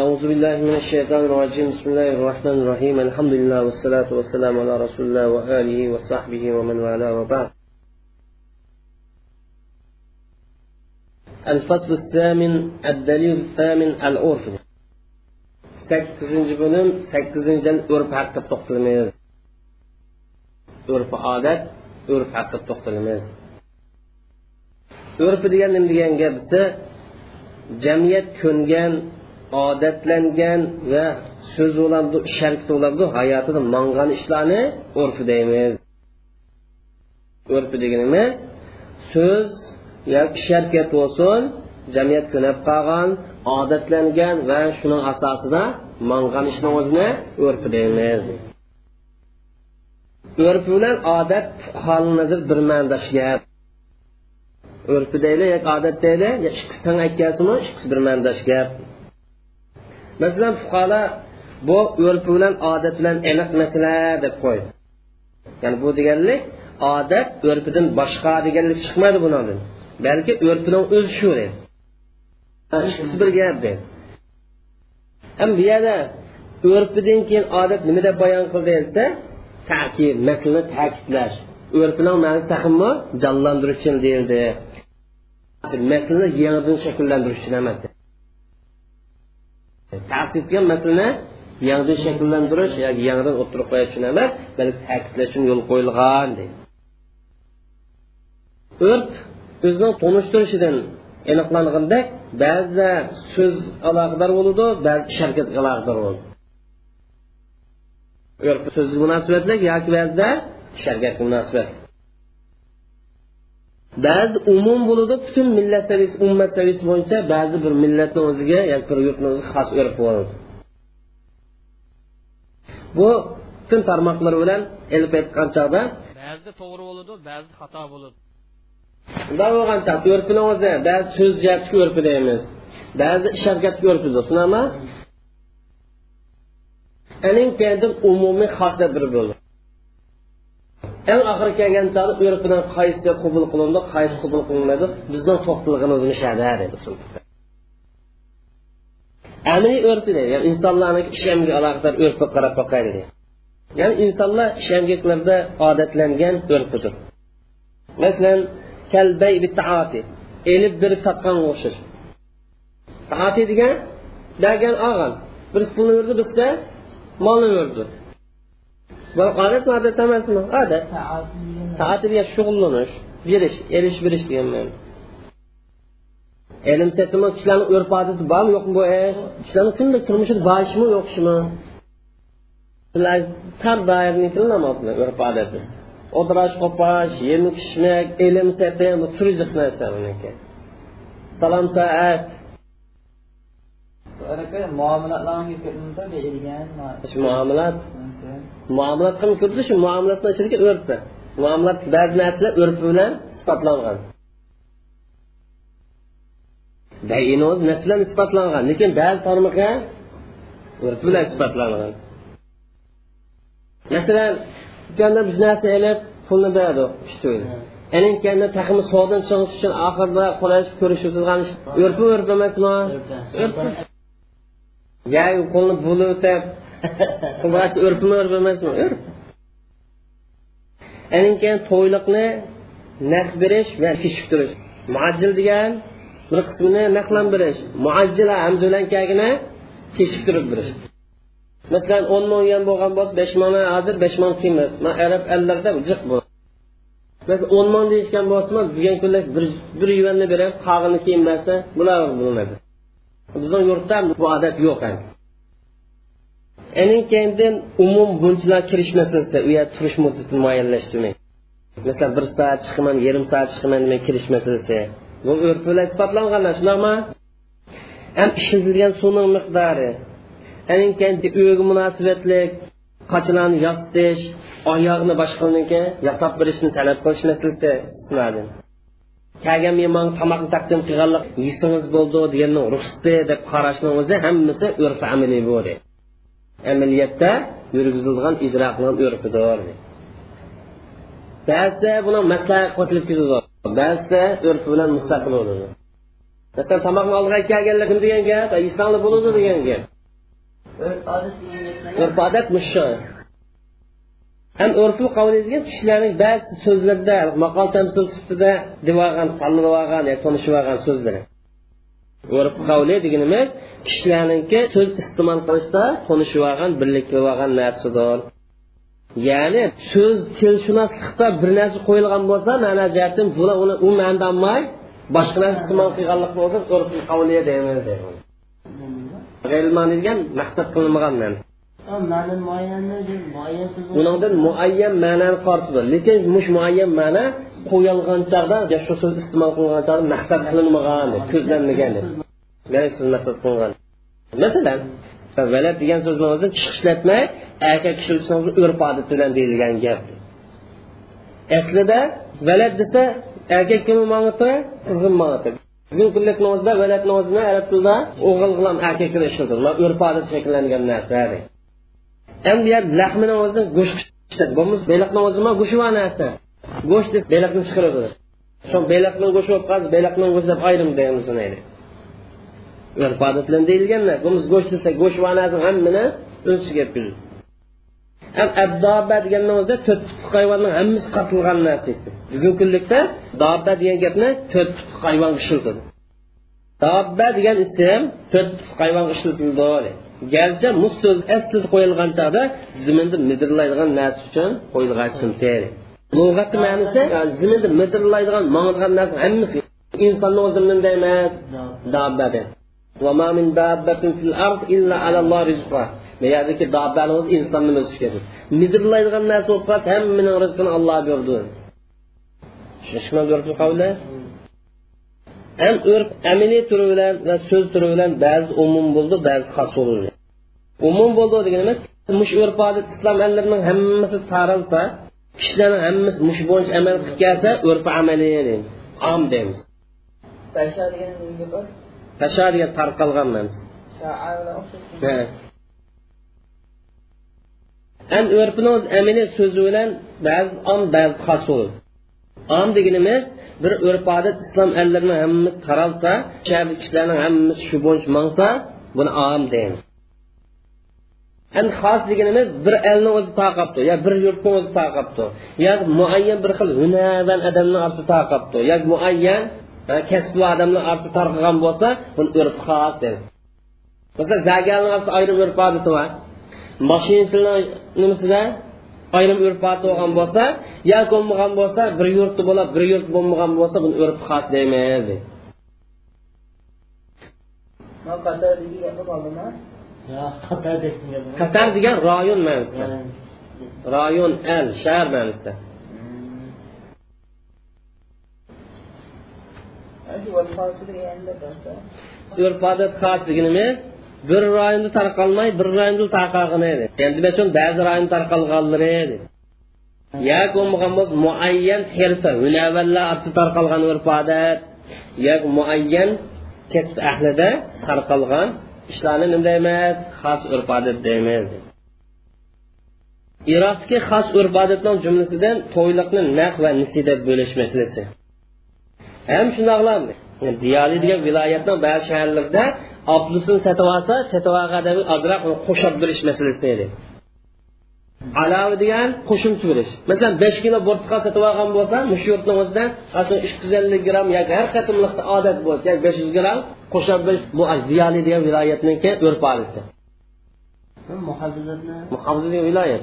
أعوذ بالله من الشيطان الرجيم. بسم الله الرحمن الرحيم. الحمد لله والصلاة والسلام على رسول الله وآله وصحبه ومن والاه وبعد. الفصل الثامن الدليل الثامن العرف. sakkizinchi bo'lim sakkizinchidan urf haqida to'xtalamiz urf odat urf haqida to'xtalamiz urfi degan nima degan gap desa jamiyat ko'ngan odatlangan va so'z bo'ladi ish harakati bo'ladi hayotida mangan ishlarni urfi deymiz. Urfi deganimi so'z yoki ish harakat bo'lsin jamiyat ko'nab qolgan odatlangan va shuning asosida mangan ishni o'zini urfi deymiz. Urfi bilan odat holnazir bir ma'nodash gap urfi deyli yoki odat deyli ikkisi tang aytgansimi ikkisi bir ma'nodash gap masalan fuqarolar bu urfi bilan odat bilan aniq masala deb qo'ydi. Ya'ni bu deganlik odat urfidan boshqa deganlik chiqmaydi bundan balki urfining o'zi shu deydi ikkisi bir gap deydi ham bu yerda urfidan keyin odat nima deb bayon qildi desa ta'kid masalani ta'kidlash. Urfining ma'nosi taxmi jonlantirish uchun deyildi. Masalani yangidan shakllantirish uchun emas ta'kid qilgan masalani yangidan shakllantirish yoki yangidan o'tirib qo'yish uchun emas balki ta'kidlash uchun yo'l qo'yilgan urf o'zining tunishtirishidan aniqlangandek ba'zida so'z aloqador bo'ladi ba'zi ish harakat aloqador bo'ladi. Urf yoki ba'zi umum bo'ladi butun millat saviyasi ummat saviyasi bo'yicha ba'zi bir millatni o'ziga yoki bir yurtni o'ziga xos urf bo'ladi bu butun tarmoqlar bilan ilib aytgan chog'da ba'zida to'g'ri bo'ladi ba'zida xato bo'ladi. Bunday bo'lgan chog'da urfini o'zi ba'zi so'z jihatga urfi deymiz ba'zi ish harakatga urfi aning keyin umumiy xos deb bir bo'ldi eng oxiri kelgan chog'da urfidan qaysi qabul qilindi qaysi qabul qilinmaydi bizning to'xtalganimiz mishada dedi amaliy urfi deydi ya'ni insonlarni ishamga aloqador urfi qarab boqayli ya'ni insonlar ishamgaklarda odatlangan urfidir masalan kalbay elib berib sotgan o'xshash taati degan bergan olgan birisi pulni berdi bizda molni berdi Adet mi adet demez mi? Adet. Taatiliyle şug'ullanish, berish, erish berish degan men. Elimsetimi kishilarning urf odati bormi yo'qmi bu eş? ish? Kishilarning kundalik turmushi borishmi yo'qmi? Bular tam dairni tillamoqda urf odati. Oturash, qopash, yemek, içmek, elimsetim, turizm narsa buniki. Salam saat. Muomalatlarni keltirimda berilgan. Muomalat muomalat ham kirdi shu muomalatni ichidagi urfi muomalat ba'zi narsalar urfi bilan sifatlangan bayini o'zi nasl bilan isbotlangan lekin ba'zi tarmoqqa urf bilan isbotlangan. Masalan dükkanda biz narsa ilib pulni berdi keyin taxmi savdodan chiqish uchun oxirida qo'lashib ko'rishilgan urfi urf emasmi? Ya qo'lni bo'lib o'tab urfmi urf emasmi? Urf. Aning keyin to'yliqni naqd berish va kechiktirish muajjil degan bir qismini naqdlantirish muajjila hamza bilan kechiktirib berish. Masalan o'n ming yuan bo'lgan bo'lsa besh ming hozir besh ming qiymas man arab allarda jiq bu. Masalan o'n ming deyishgan bo'lsa bugun kunda bir bir yuanni berib qog'ini keyin bular bo'lmadi bizni yurtda bu odat yo'q aning keyin umum bunchalar kirish masalasi u yer turish muddatini muayyanlashtirmang. Masalan bir soat chiqaman yarim soat chiqaman demay kirish masalasi bu urf bilan isbotlanganlar shundaqmi ham ishlatilgan suvning miqdori aning keyin uyga munosabatli qochlarni yostish oyog'ini boshqaniki yasab berishni talab qilish masalasi kelgan mehmon tomoqni taqdim qilganlik yesangiz bo'ldi deganni ruxsati deb qarashni o'zi hammasi urf amaliy amaliyotda yurgizilgan ijro qilingan urfidir. Ba'zida buni maslahat ketadi. Ba'zida urf bilan mustaqil bo'ladi. Masalan tomoqni oldiga kelganlar kim degan gap? Islomli bo'ladi degan gap. Urf odat mushu ham urfu qavli degan kishilarning ba'zi so'zlarida maqol tamsil sifatida devorgan sallab olgan tanishib olgan so'zlari urf qavli deganimiz kishilarniki so'z iste'mol qilishda tanishib olgan birlik qilib olgan narsadir. Ya'ni so'z tilshunoslikda bir narsa qo'yilgan bo'lsa ma'na jihatdan bular uni u ma'noda olmay boshqa narsa iste'mol qilganlik bo'lsa urf qavli deymiz degan maqsad qilinmagan narsa. Undan muayyan ma'nani qortidi lekin mush muayyan ma'na qo'yilgan chog'da shu so'z iste'mol qilingan chog'da maqsad qilinmagan ko'zlanmagan siz maqsad qilgan. Masalan valad degan so'zni o'zi ishlatmay erkak kishi urf odat bilan deyilgan gap. Aslida valad desa erkak kim mangiti qizim mangiti bugungi kunlik namozda valad namozini arab tilida o'g'il bilan erkaklar ishlatiladi urf odat shakllangan narsa endi lahmini o'zidan go'sht bo'lmasa beliqni o'zima go'shti bor narsa go'sht deb beliqni chiqaradi. Shu beliqni go'shti bo'lib qolsa beliqni go'shti deb ayrim deymiz urf odat bilan deyilgan narsa bo'lmasa go'sht desa go'sht bor narsani hammani o'z ichiga yetkazadi ham abdoba degan o'zi to'rt putli hayvonning hammasi qatilgan narsa bugungi kunlikda dobba degan gapni to'rt putli hayvonga ishlatadi. Dobba degan ism to'rt putli hayvonga ishlatildi garchi aslida qo'yilgan chog'da midirlaydigan lug'atni ma'nosi ziminda midirlaydigan mangadigan narsa hammasi insonni o'zini emas dobba deb وما من دابة في الأرض إلا على الله رزقها bu yerdagi dabbani o'zi insonni o'zi kerak midirlaydigan narsa bo'lib qolsa hammaning rizqini olloh berdi tushunishmi qavli ham urf amaliy turi bilan va so'z turi bilan ba'zi umum bo'ldi ba'zi xos bo'ldi umum bo'ldi deganimiz mush urf odat islom allarining hammasi kishilarning hammasi mush bo'yicha amal qilib kelsa urfi amaliy deymiz. Om deymiz tasha degan tarqalgan ma'nosi ham urfini o'z amaliy so'zi bilan ba'zi om ba'zi xos bo'ladi om deganimiz bir urf odat islom allarini hammamiz taralsa kishilarning hammasi shu bo'yicha mangsa buni om deymiz ham xos deganimiz bir elni o'zi taqabdi yo bir yurtni o'zi taqabdi yo muayyan bir xil hunarvan odamni orasida taqabdi yo muayyan kasbli odamlar orasida tarqagan bo'lsa buni urf xos deymiz masalan zagarni orasida ayrim urf odati bor mashinasini nimasida ayrim urf odat bo'lgan bo'lsa yo bo'lmagan bo'lsa bir yurtni bo'lib bir yurt bo'lmagan bo'lsa buni urf xos deymiz qatar degan rayon ma'nosida rayon al shahar ma'nosida urf odat xos deganimiz bir rayonda tarqalmay bir rayonda tarqalgan edi. Endi uchun ba'zi rayon tarqalganlari edi. Ya bo'lmagan bo'lsa muayyan xirfa hunavallar orasida tarqalgan urf odat yo muayyan kasb ahlida tarqalgan ishlarni nima deymiz xos urf odat deymiz iroqdagi xos urf odatning jumlasidan to'yliqni naq va nisi deb bo'lish masalasi ham shundoqlar diyoli degan viloyatning ba'zi shaharlarda oblisini sotib olsa sotib olganda ozroq qo'shib berish masalasi edi alavi degan qo'shimcha berish masalan besh kilo bo'rtqa sotib olgan bo'lsa mush yurtni o'zida uch yuz ellik gramm yoki har qatimliqda odat bo'lsa yoki besh yuz gramm qo'shib berish bu diyoli degan viloyatniki urf odati muhofizat degan viloyat.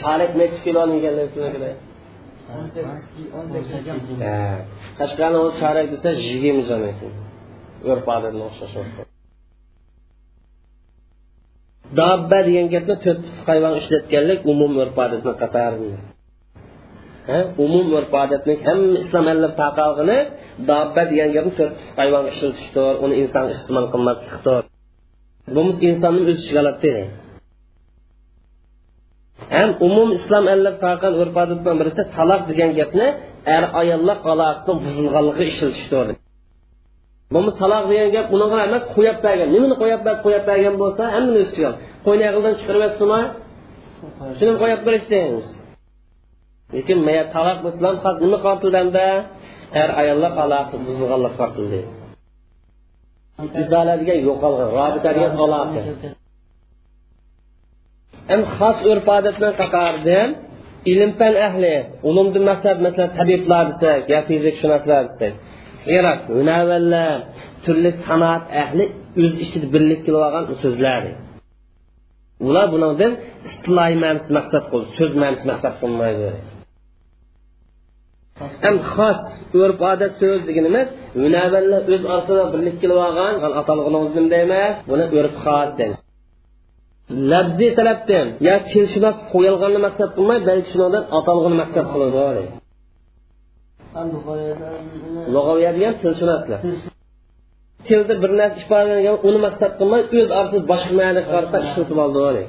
chorak nechi kiloni ekanlar qashqarni o'zi chorak desa yigirma jon ekan. Urf odatga o'xshash bo'lsa dobba degan gapni to'rt hayvon ishlatganlik umum urf odatni qatorida umum urf odatni hamma islom allab taqalg'ini dobba degan gapni to'rt hayvon ishlatishdir uni inson iste'mol qilmaslikdir. Bu insonni o'z ishiga oladi ham umum islom allab taqal urf odatdan birisi taloq degan gapni er ayollar aloqasini buzilganligi ishlatishdir. Bo'lmasa taloq degan gap unaqa emas qo'yib bergan nimani qo'yib bersa qo'yib bergan bo'lsa hammani o'z ichiga qo'yni aqldan chiqarib yotsinmi shuni qo'yib berish deymiz lekin taloq islom nima qoltildanda er ayollar aloqasi buzilganlik farqli izdola degan yo'qolgan robita degan aloqa ham xos urf odatlar qatoridan ilm fan ahli ulumdan maqsad masalan tabiblar desak yo fizikshunoslar desak iroq hunavallar turli sanoat ahli o'z ichida birlik qilib olgan so'zlar. Ular bundan istiloy ma'nosi maqsad qildi so'z ma'nosi maqsad qilmaydi. Ham xos urf odat so'z deganimiz munavallar o'z orasida birlik qilib olgan atalg'ini emas buni urf xos tarafdan yo tilshunos qo'yilganni maqsad qilmay balki shundan atalg'ini maqsad qiladi. Lug'aviyat degan tilshunoslar tilda bir narsa ifodalangan uni maqsad qilmay o'z orasida boshqa ma'noga qarata ishlatib oldi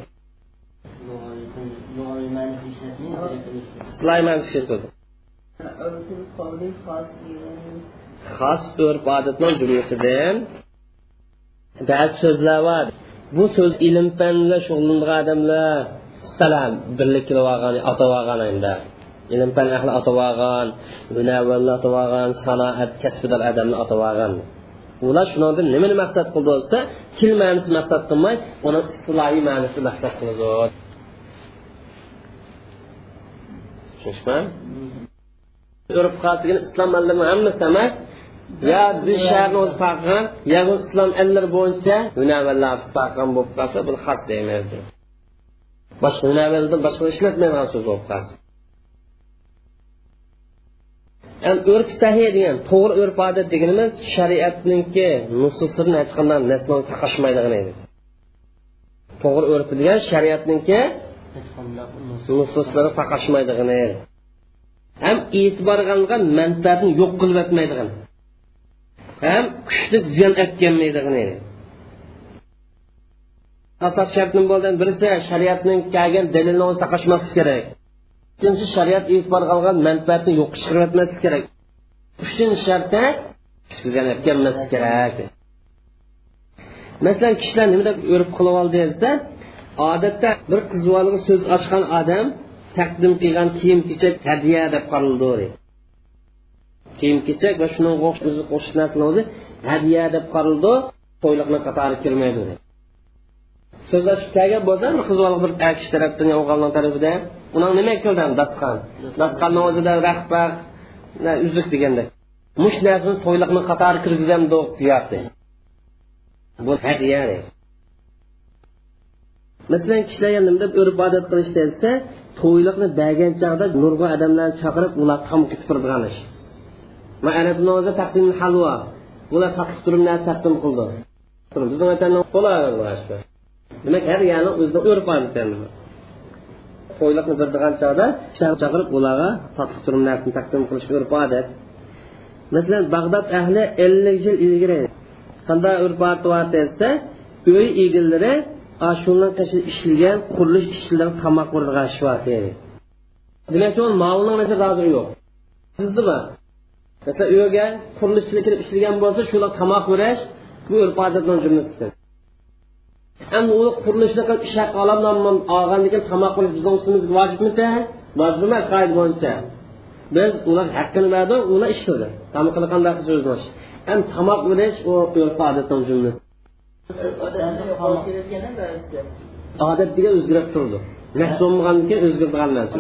xos urf odatlar jumlasidan ba'zi so'zlar bor bu so'z ilm fan bilan shug'ullangan odamlar istalar birlik qilib olgan atab olgan endi ilm fan ahli atab olgan munavallar atab olgan sanoat kasbidor odamni atab olgan ular shundan nimani maqsad qildi bo'lsa til ma'nosi maqsad qilmay uni istilohiy ma'nosi maqsad qiladi tushunishmi urf degan islom alimi hammasi emas yo biz shaharni o'zi farqan yo islom allar bo'yicha hunavallar farqan bo'lib qolsa bu xat deymiz boshqa hunavaldan boshqa ishlatmaydigan so'z bo'lib qolsa urf sahiy degan to'g'ri urf odat deganimiz shariatniki nususini hech qanday nasl taqashmaydigan edi to'g'ri urf degan shariatniki nususlari taqashmaydigan edi ham e'tibor qilingan manfaatni yo'q qilib o'tmaydigan ham kuchli ziyon o'tkazmaydigan edi asos shartning bo'lgan birisi shariatning kelgan dalilni o'zi taqashmaslik kerak. Ikkinchisi shariat e'tibor qilgan manfaatni yo'q chiqarib o'tmaslik kerak uchinchi shartda kerak masalan kishilar nima deb o'rib qilib oldi desa odatda bir qiz so'z ochgan odam taqdim qilgan kiyim kechak hadya deb qaraldi kiyim kechak va shunga o'xshash hadya deb qaraldi to'yliqni qatori kirmaydi so'z ochib kelgan bo'lsa bir bir kishi tarafdan o'g'ilni tarafida? Uni nima qildi dasqan dasqanni o'zida rahbar uzuk deganda. Mush narsani to'yliqni qatori kirgizamdi ziyoti bu hadya masalan kishilar nima deb urf odat qilish desa to'yliqni bergan chog'da nurg'a odamlarni chaqirib ular tom ketib turadigan ish. Arabni taqdim halvo bular taqib turib narsa taqdim qildi. Bizni vatanda bo'ladi. Demak har yani o'zida urf qo'yliqni birdigan chog'da chaqirib ularga tatliq turib narsani taqdim qilish urf odat masalan bag'dod ahli ellik yil ilgari qanday urf odat desa uy egillari shundan tashqari qurilish ishchilari tomoq urg'ashib demak u mavlning hozir yo'q. Bizdimi? Masalan uyga qurilishchilar kirib ishlagan bo'lsa shular tomoq urash bu urf odatni jumlasidan endi u qurilishni qilib ish haqi olgandan olgandan keyin tomoq qilish bizni ustimizga vojibmidi vojib emas qoida biz ular haqqini berdik ular ishladi tomoqni qanday qilib so'zlash endi tomoq urish u urf odatni jumlasi odat degan o'zgarib turdi. Nafs bo'lmagandan keyin o'zgargan narsa.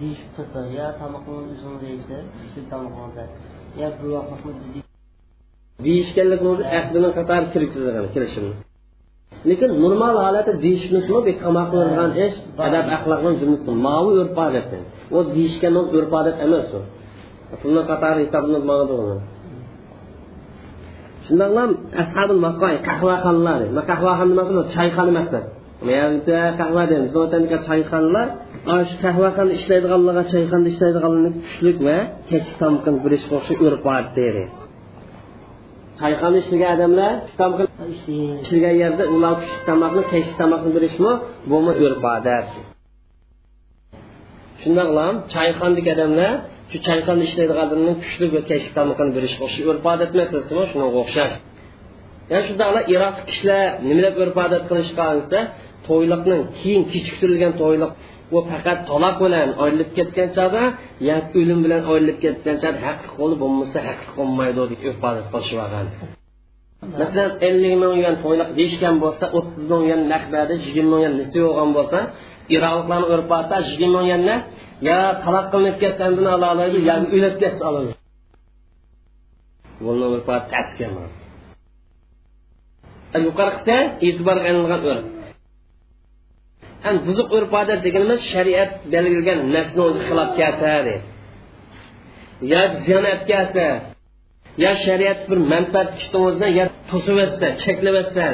Deyishib turdi yo tomoqni o'zing deysiz tushlik tomoqda yo bu vaqtni biz deyishganlik o'zi ahdini qatori kirgizgan kelishimni. Lekin normal holatda deyishmismi bu tomoq qiladigan ish adab axloqni jumlasi mavi urf odat u deyishgan urf odat emas u. Pulni qatori hisoblanadi shundoqlam ashabul maqoy qahvaxonalar qahvaxona nimasi choyxona maqsad qahva deymiz choyxonalar ana shu qahvaxonada ishlaydiganlarga choyxonada tushlik va kechki tomqin urf deydi. Choyxonada ishlagan odamlar tomqin ishlagan yerda. ular tushlik tomoqni kechki tomoqni berishmi bumi urf odat shundoqlam choyxonadagi odamlar shu choyxonada ishlaydigan odamning tushlik va kechki tomoqni berish o'xshash urf odat masalasimi shunga o'xshash. Yana shundoqla iroqlik kishilar nima deb urf odat qilishgan desa to'yliqning keyin kechiktirilgan to'yliq u faqat taloq bilan oyrilib ketgan chog'da yo o'lim bilan oyrilib ketgan chog'da haqiqiy qo'li bo'lmasa haqiqiy bo'lmaydi deb ifodat qilishib olgan masalan ellik ming yuan to'yliq deyishgan bo'lsa o'ttiz ming yuan naqdada yigirma ming yuan nisi bo'lgan bo'lsa iroqlarni urfati yigirma ming yuanni yo taloq qilinib ketsa buni ola oladi yo o'lib ketsa oladi. Buni urfati taskin yuqori qilsa e'tiborga ilingan urf ham buzuq urf odat deganimiz shariat belgilagan narsani o'zi xilof ketadi yo ziyonat kelsa yo shariat bir manfaat kishini kishimizni yo to'sib yotsa cheklab yotsa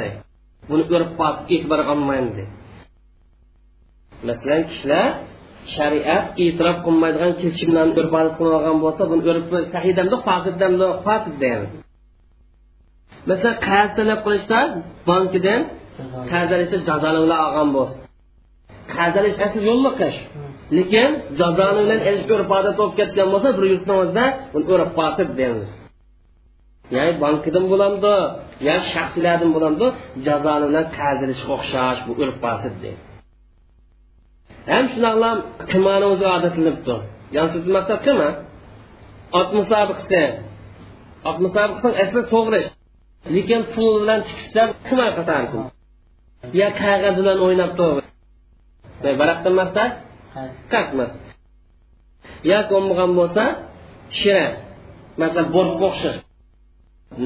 buni urf bosib e'tiborga olmaymiz masalan kishilar shariat e'tirof qilmaydigan kelishimlarni urf odat qilib olgan bo'lsa buni urf sahidamdi fosidamdi fosid deymiz. Masalan qarz talab qilishda bankidan qarz esa jazoni olgan bo'lsa. Qarz olish asli yo'lliqish lekin jazoni bilan elish urf odat bo'lib ketgan bo'lsa bir yurtni o'zida uni urf fosid deymiz ya'ni bankidan bo'lamdi yo shaxsiylardan bo'lamdi jazoni bilan qarz olishga o'xshash bu urf fosid deydi ham shunaqa qimani o'zi odatlanibdi? Yolsiz maqsad qilma ot musobiqasi ot musobiqasini asli to'g'ri lekin pul bilan tikishsa qima qatardi? Yo qog'oz bilan o'ynab turdi varaqdan maqsad kakmas yoki bo'lmagan bo'lsa shira masalan bortga o'xshash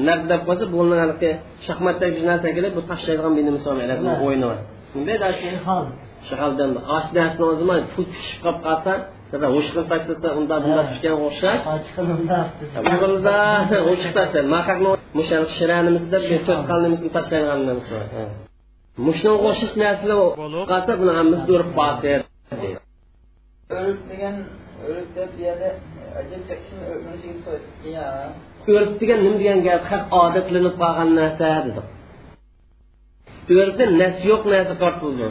naq deb qo'ysa bu haligi shaxmatdagi narsa kelib bu tashlaydigan bir nima solmaydi o'yini bunday shahaldan oshnasini o'zi tushib qolib qolsa Mesela tashlasa unda bunda düşken hoşlar. Hoşkın da hoşkın taşlar. Makakma muşanlık. Mushunga o'xshash narsalar qolsa buni hammamiz urib qolsa o'rib degan o'rib deb bu yerda ajal chekishni o'rib degan nima degan gap haq odatlanib qolgan narsa dedik o'ribda nas yo'q narsa tortildi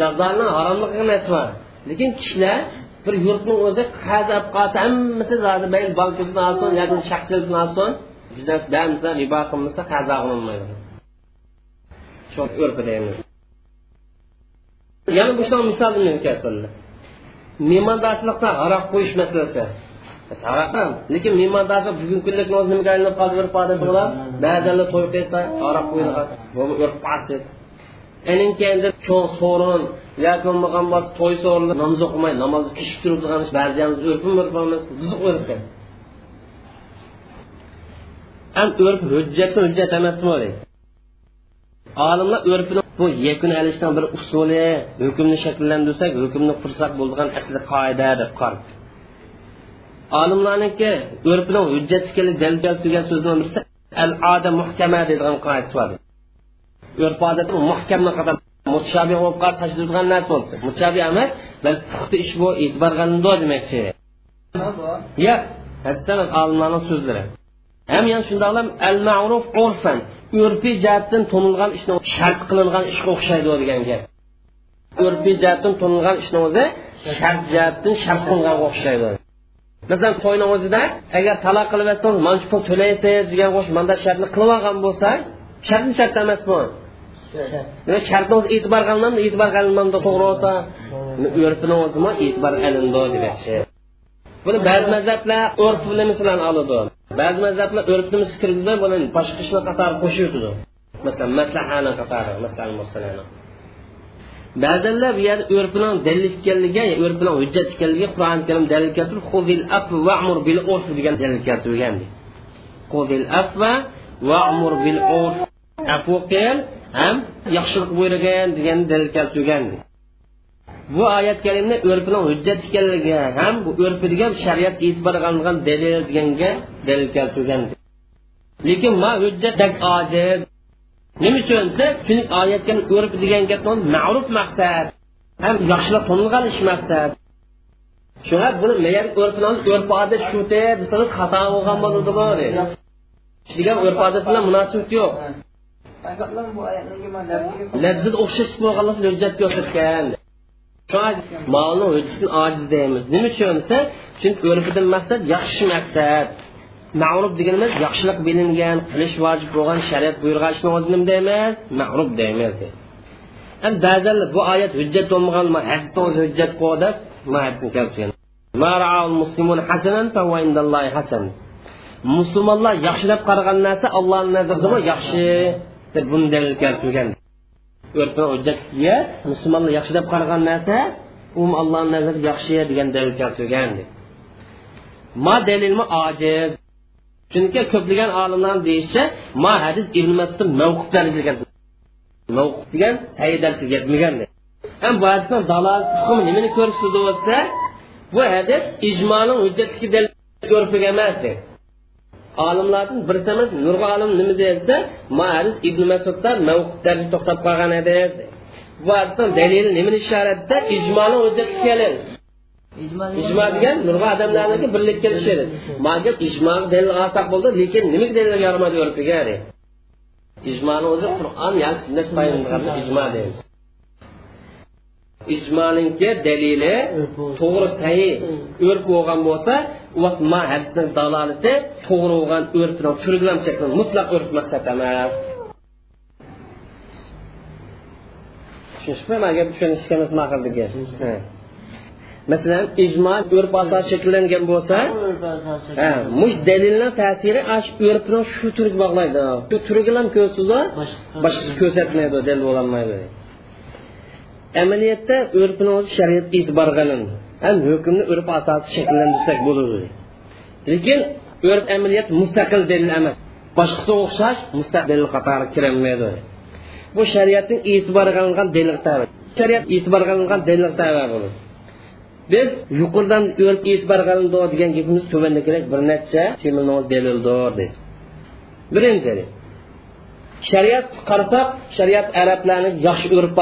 jazoni haromligiga nas bor. Lekin kishilar bir yurtning o'zi qazab qolsa hammasi mayli bankidan olsin yoki shaxsiyatdan olsin biznes bamsa ribo qilmasa qazo qilinmaydi shu urfi deymiz yana bu misolni keltirdi mehmondorchilikda aroq qo'yish masalasi aroq lekin mehmondorchi bugungi kunlik nimaga aylanib qoldi urf odat bo'ladi ba'zan to'y qilsa aroq qo'yiladi bu urf odat endi cho'ng to'y olimlar urfini bu yakun alishdan bir usuli hukmni shakllantirsak hukmni qursak bo'ladigan asli qoida deb qarab olimlarniki urfni hujjat dalil keltirgan so'zni birisi al oda muhkama deydigan qoidasi bor. Urf odat muhkamga qadar mutshabiy bo'lib qolib tashlaydigan narsa bo'libdi mutshabiy emas balki puxta ish bu e'tibor qilindi demoqchi. Yo'q haddan olimlarning so'zlari. Ham yana shundoqlam al ma'ruf urfan. Urfiy jihatdan to'nilgan ishni shart qilingan ishga o'xshaydi degan gap. Urfiy jihatdan to'nilgan ishni o'zi shart jihatdan shart qilingan o'xshaydi. Masalan to'yni o'zida agar taloq qilib yotsangiz mana shu pul to'laysiz degan manda shartni qilib olgan bo'lsa shartmi shart emas bu shartni o'zi e'tibor qilinmadi e'tibor qilinmadi to'g'ri bo'lsa urfini o'zimi e'tibor qilindi demoqchi. Buni ba'zi mazhablar urf bilan oladi ba'zi mazhablar urfni kirgizmay buni boshqa ishni qatori qo'shib o'tadi masalan maslahani qatori masalan ba'zanlar bu yerda urfini dalil ekanligi urfini hujjat ekanligi qur'oni karim dalil keltirib xudil afva va'mur bil urf degan dalil keltirgan xudil afva va'mur bil urf afu qil ham yaxshilik buyurgan degan dalil keltirgan bu oyat kalimni urfini hujjat ekanligi ham bu urfi degan shariat e'tiborga olingan dalil deganga dalil keltirgan. Lekin ma hujjatdak ojiz nima uchun desa chunki oyatga urf degan gap ma'ruf maqsad ham yaxshilik to'nilgan ish maqsad. Shunga buni megar urfini urf odat shu desangiz xato bo'lgan bo'ladi degan urf odat bilan munosabati yo'q. Lazzat o'xshash bo'lganlar hujjatga o'xshatgan molni hujjatini ojiz deymiz. Nima uchun desa chunki urfidan maqsad yaxshi maqsad ma'ruf deganimiz yaxshilik bilingan qilish vojib bo'lgan shariat buyurgan ishni o'zi nima deymiz ma'ruf deymiz endi ba'zan bu oyat hujjat bo'lmagan hadisda o'zi hujjat qo deb hadisni keltirgan musulmonlar yaxshi deb qaragan narsa allohni nazarida yaxshi deb buni dalil keltirgan örpə hüccətliyə müsəlmanlar yaxşı deyə qaragan nəsə um Allahın nəzərində yaxşıya degan dəlil gətirgəndi. Ma dəlilmi aciz. Çünki köplügən alimlərin deyişçə ma hədis İbn Məsudun məvquf dəlilgən. Məvquf degan səyi dərsi getmigəndi. Əm bu hədisdə dalal hukm nimini göstərdi olsa, bu hədis icmanın hüccətli dəlil görüb gəlməzdi. Olimlardan birisi emas nurg'a olim nima desa ma ibn masudda mavquf darajada to'xtab qolgan edi bu hadisdan dalili nimani ishorat ijmoni hujjatga kelin. Ijmo degan nurg'a odamlarniki birlik kelishadi. Manga ijmo dalil olsak bo'ldi lekin nimaga dalil yoramadi o'rpiga ijmoni o'zi qur'on yoki sunnat payg'ambarni ijmo deymiz ijmoninki dalili to'g'ri sahiy o'rp bo'lgan bo'lsa ma hadisning dalolati to'g'ri bo'lgan o'rpni turgilamcha mutlaq o'rp maqsad emas tushunishmi? Maga tushunishimiz maqildiki masalan ijmo urf asos shakllangan bo'lsa mush dalilni ta'siri ash urfni shu turga bog'laydi. Shu ko'rsatdi boshqasi ko'rsatmaydi dalil bo'lolmaydi. Amaliyotda urfni o'zi shariat e'tibor qilindi ham hukmni urf asosida shakllantirsak bo'ladi lekin urf amaliyot mustaqil dalil emas. Boshqasi o'xshash mustaqil qatori kirolmaydi bu shariatning e'tibor qilingan dalil shariat e'tibor qilingan dalil bo'ladi biz yuqoridan o'lib e'tibor qilindi degan gapimiz tuvanda kerak bir birinchi shariat qarasak shariat arablarni yaxshi urf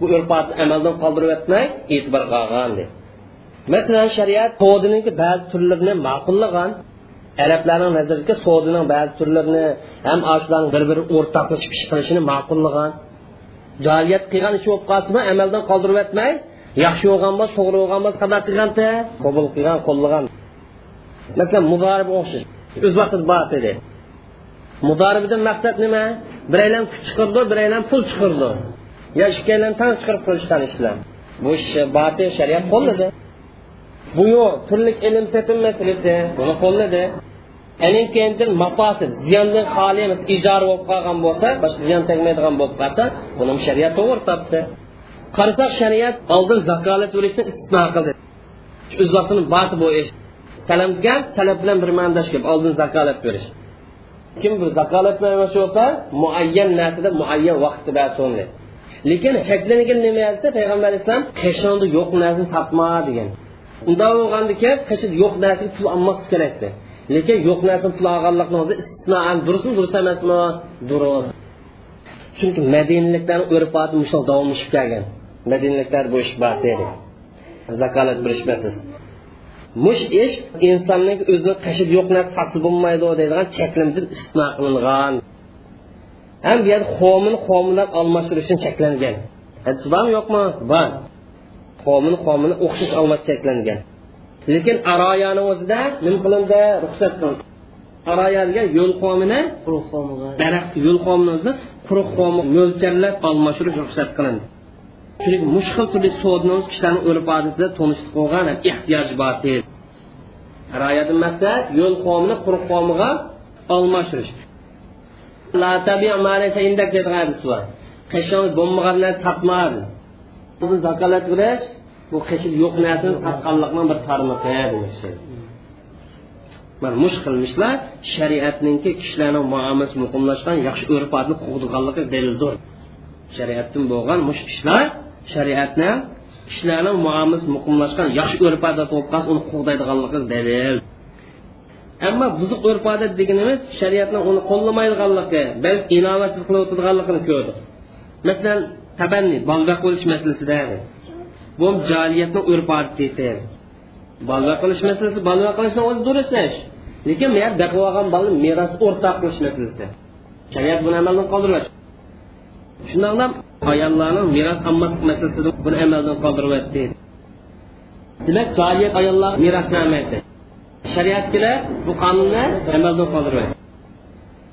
bu urf odatni amaldan qoldirib o'tmay e'tibor qilgan deydi masalan shariat sodiniki ba'zi turlarini ma'qullagan arablarning nazariga sodining ba'zi turlarini ham shularni bir biri o'rtoqlashib ish qilishini ma'qullagan joliyat qilgan ish bo'lib qolsinmi amaldan qoldirib o'tmay yaxshi bo'lgan bo'lsa to'g'ri bo'lgan bo'lsa qanday qilganda qabul qilgan qo'llagan. Masalan mudoriba o'xshash o'z vaqtida maqsad nima? Biraylam kuch chiqirdi biraylam pul chiqirdi. Yo ikkalan tan chiqarib qilishgan ishlar bu ish botil shariat qo'lladi. Bu yo'q turli ilm setim masalasi buni qo'lladi. Anin keyin mafosid ziyondan xoli ijara bo'lib qolgan bo'lsa boshqa ziyon tegmaydigan bo'lib qolsa buni shariat to'g'ri topdi. Qarasak shariat oldin zakolat berishni istisno qildi. O'z vaqtini bati bu ish. Salam degan salab bilan bir ma'nodash gap oldin zakolat berish kim bir zakolat bermoqchi bo'lsa muayyan narsada muayyan vaqtida so'nli lekin cheklangan nima payg'ambar alayhissalom qishonda yo'q narsani topma degan. Unda bo'lgandiki qishida yo'q narsaga pul olmaslik kerakdi. Lekin yo'q narsani pul olganlikni o'zi istisnoan durustmi durust emasmi? Durust. Chunki madinaliklarni urf odati mushal davomlashib kelgan. Bu ish bor dedi. Zakolat mush ish insonning o'zini qashib yo'q narsa bo'lmaydi deydigan cheklimdan istisno qilingan. Ham bu yerda xomin xomindan almashtirishdan cheklangan. Hadis bormi yo'qmi? Bor. Xomin xomini o'xshash almash cheklangan. Lekin aroyani o'zida nima qilindi? Ruxsat qilindi. Aroyalga yo'l xomini daraxt yo'l xomini o'zi quruq xomi mo'lchallab almashtirish ruxsat qilindi. Chunki mushkil turli sodni kishilarni urf odatida tanishib qo'ygan ehtiyoj bor rioyat maqsad yo'l qomini quruq qomiga almashtirish La tabi amalese indek dedi hadis var. Qışın bombalarını satmadı. Bu zakalat veriş, bu qışın yok nesini satkanlıkla bir tarmıkı demiş. Mana mush qilmishlar shariatninki kishilarning muomalasi muqimlashgan yaxshi urf odatni qug'dirganligi dalildir. Shariatdan bo'lgan mush ishlar shariatni kishilarning muomalasi muqimlashgan yaxshi urf odat bo'lib qolsa uni qug'daydiganligi dalil. Ammo buzuq urf odat deganimiz shariatni uni qo'llamaydiganligi balki inovatsiz qilib o'tadiganligini ko'rdik masalan tabanni bolga qo'yish masalasida bu joliyatni urf odati bolga qilish masalasi bolga qilishni o'zi durust ish lekin bu yer baqib olgan bolani meros o'rtoq qilish masalasi. Shariat buni amaldan qoldirmas shundoq ayollarning meros olmaslik masalasida buni amaldan qoldiryapti demak joriyat ayollar meros bermaydi shariatchilar bu qonunni amaldan qoldirmaydi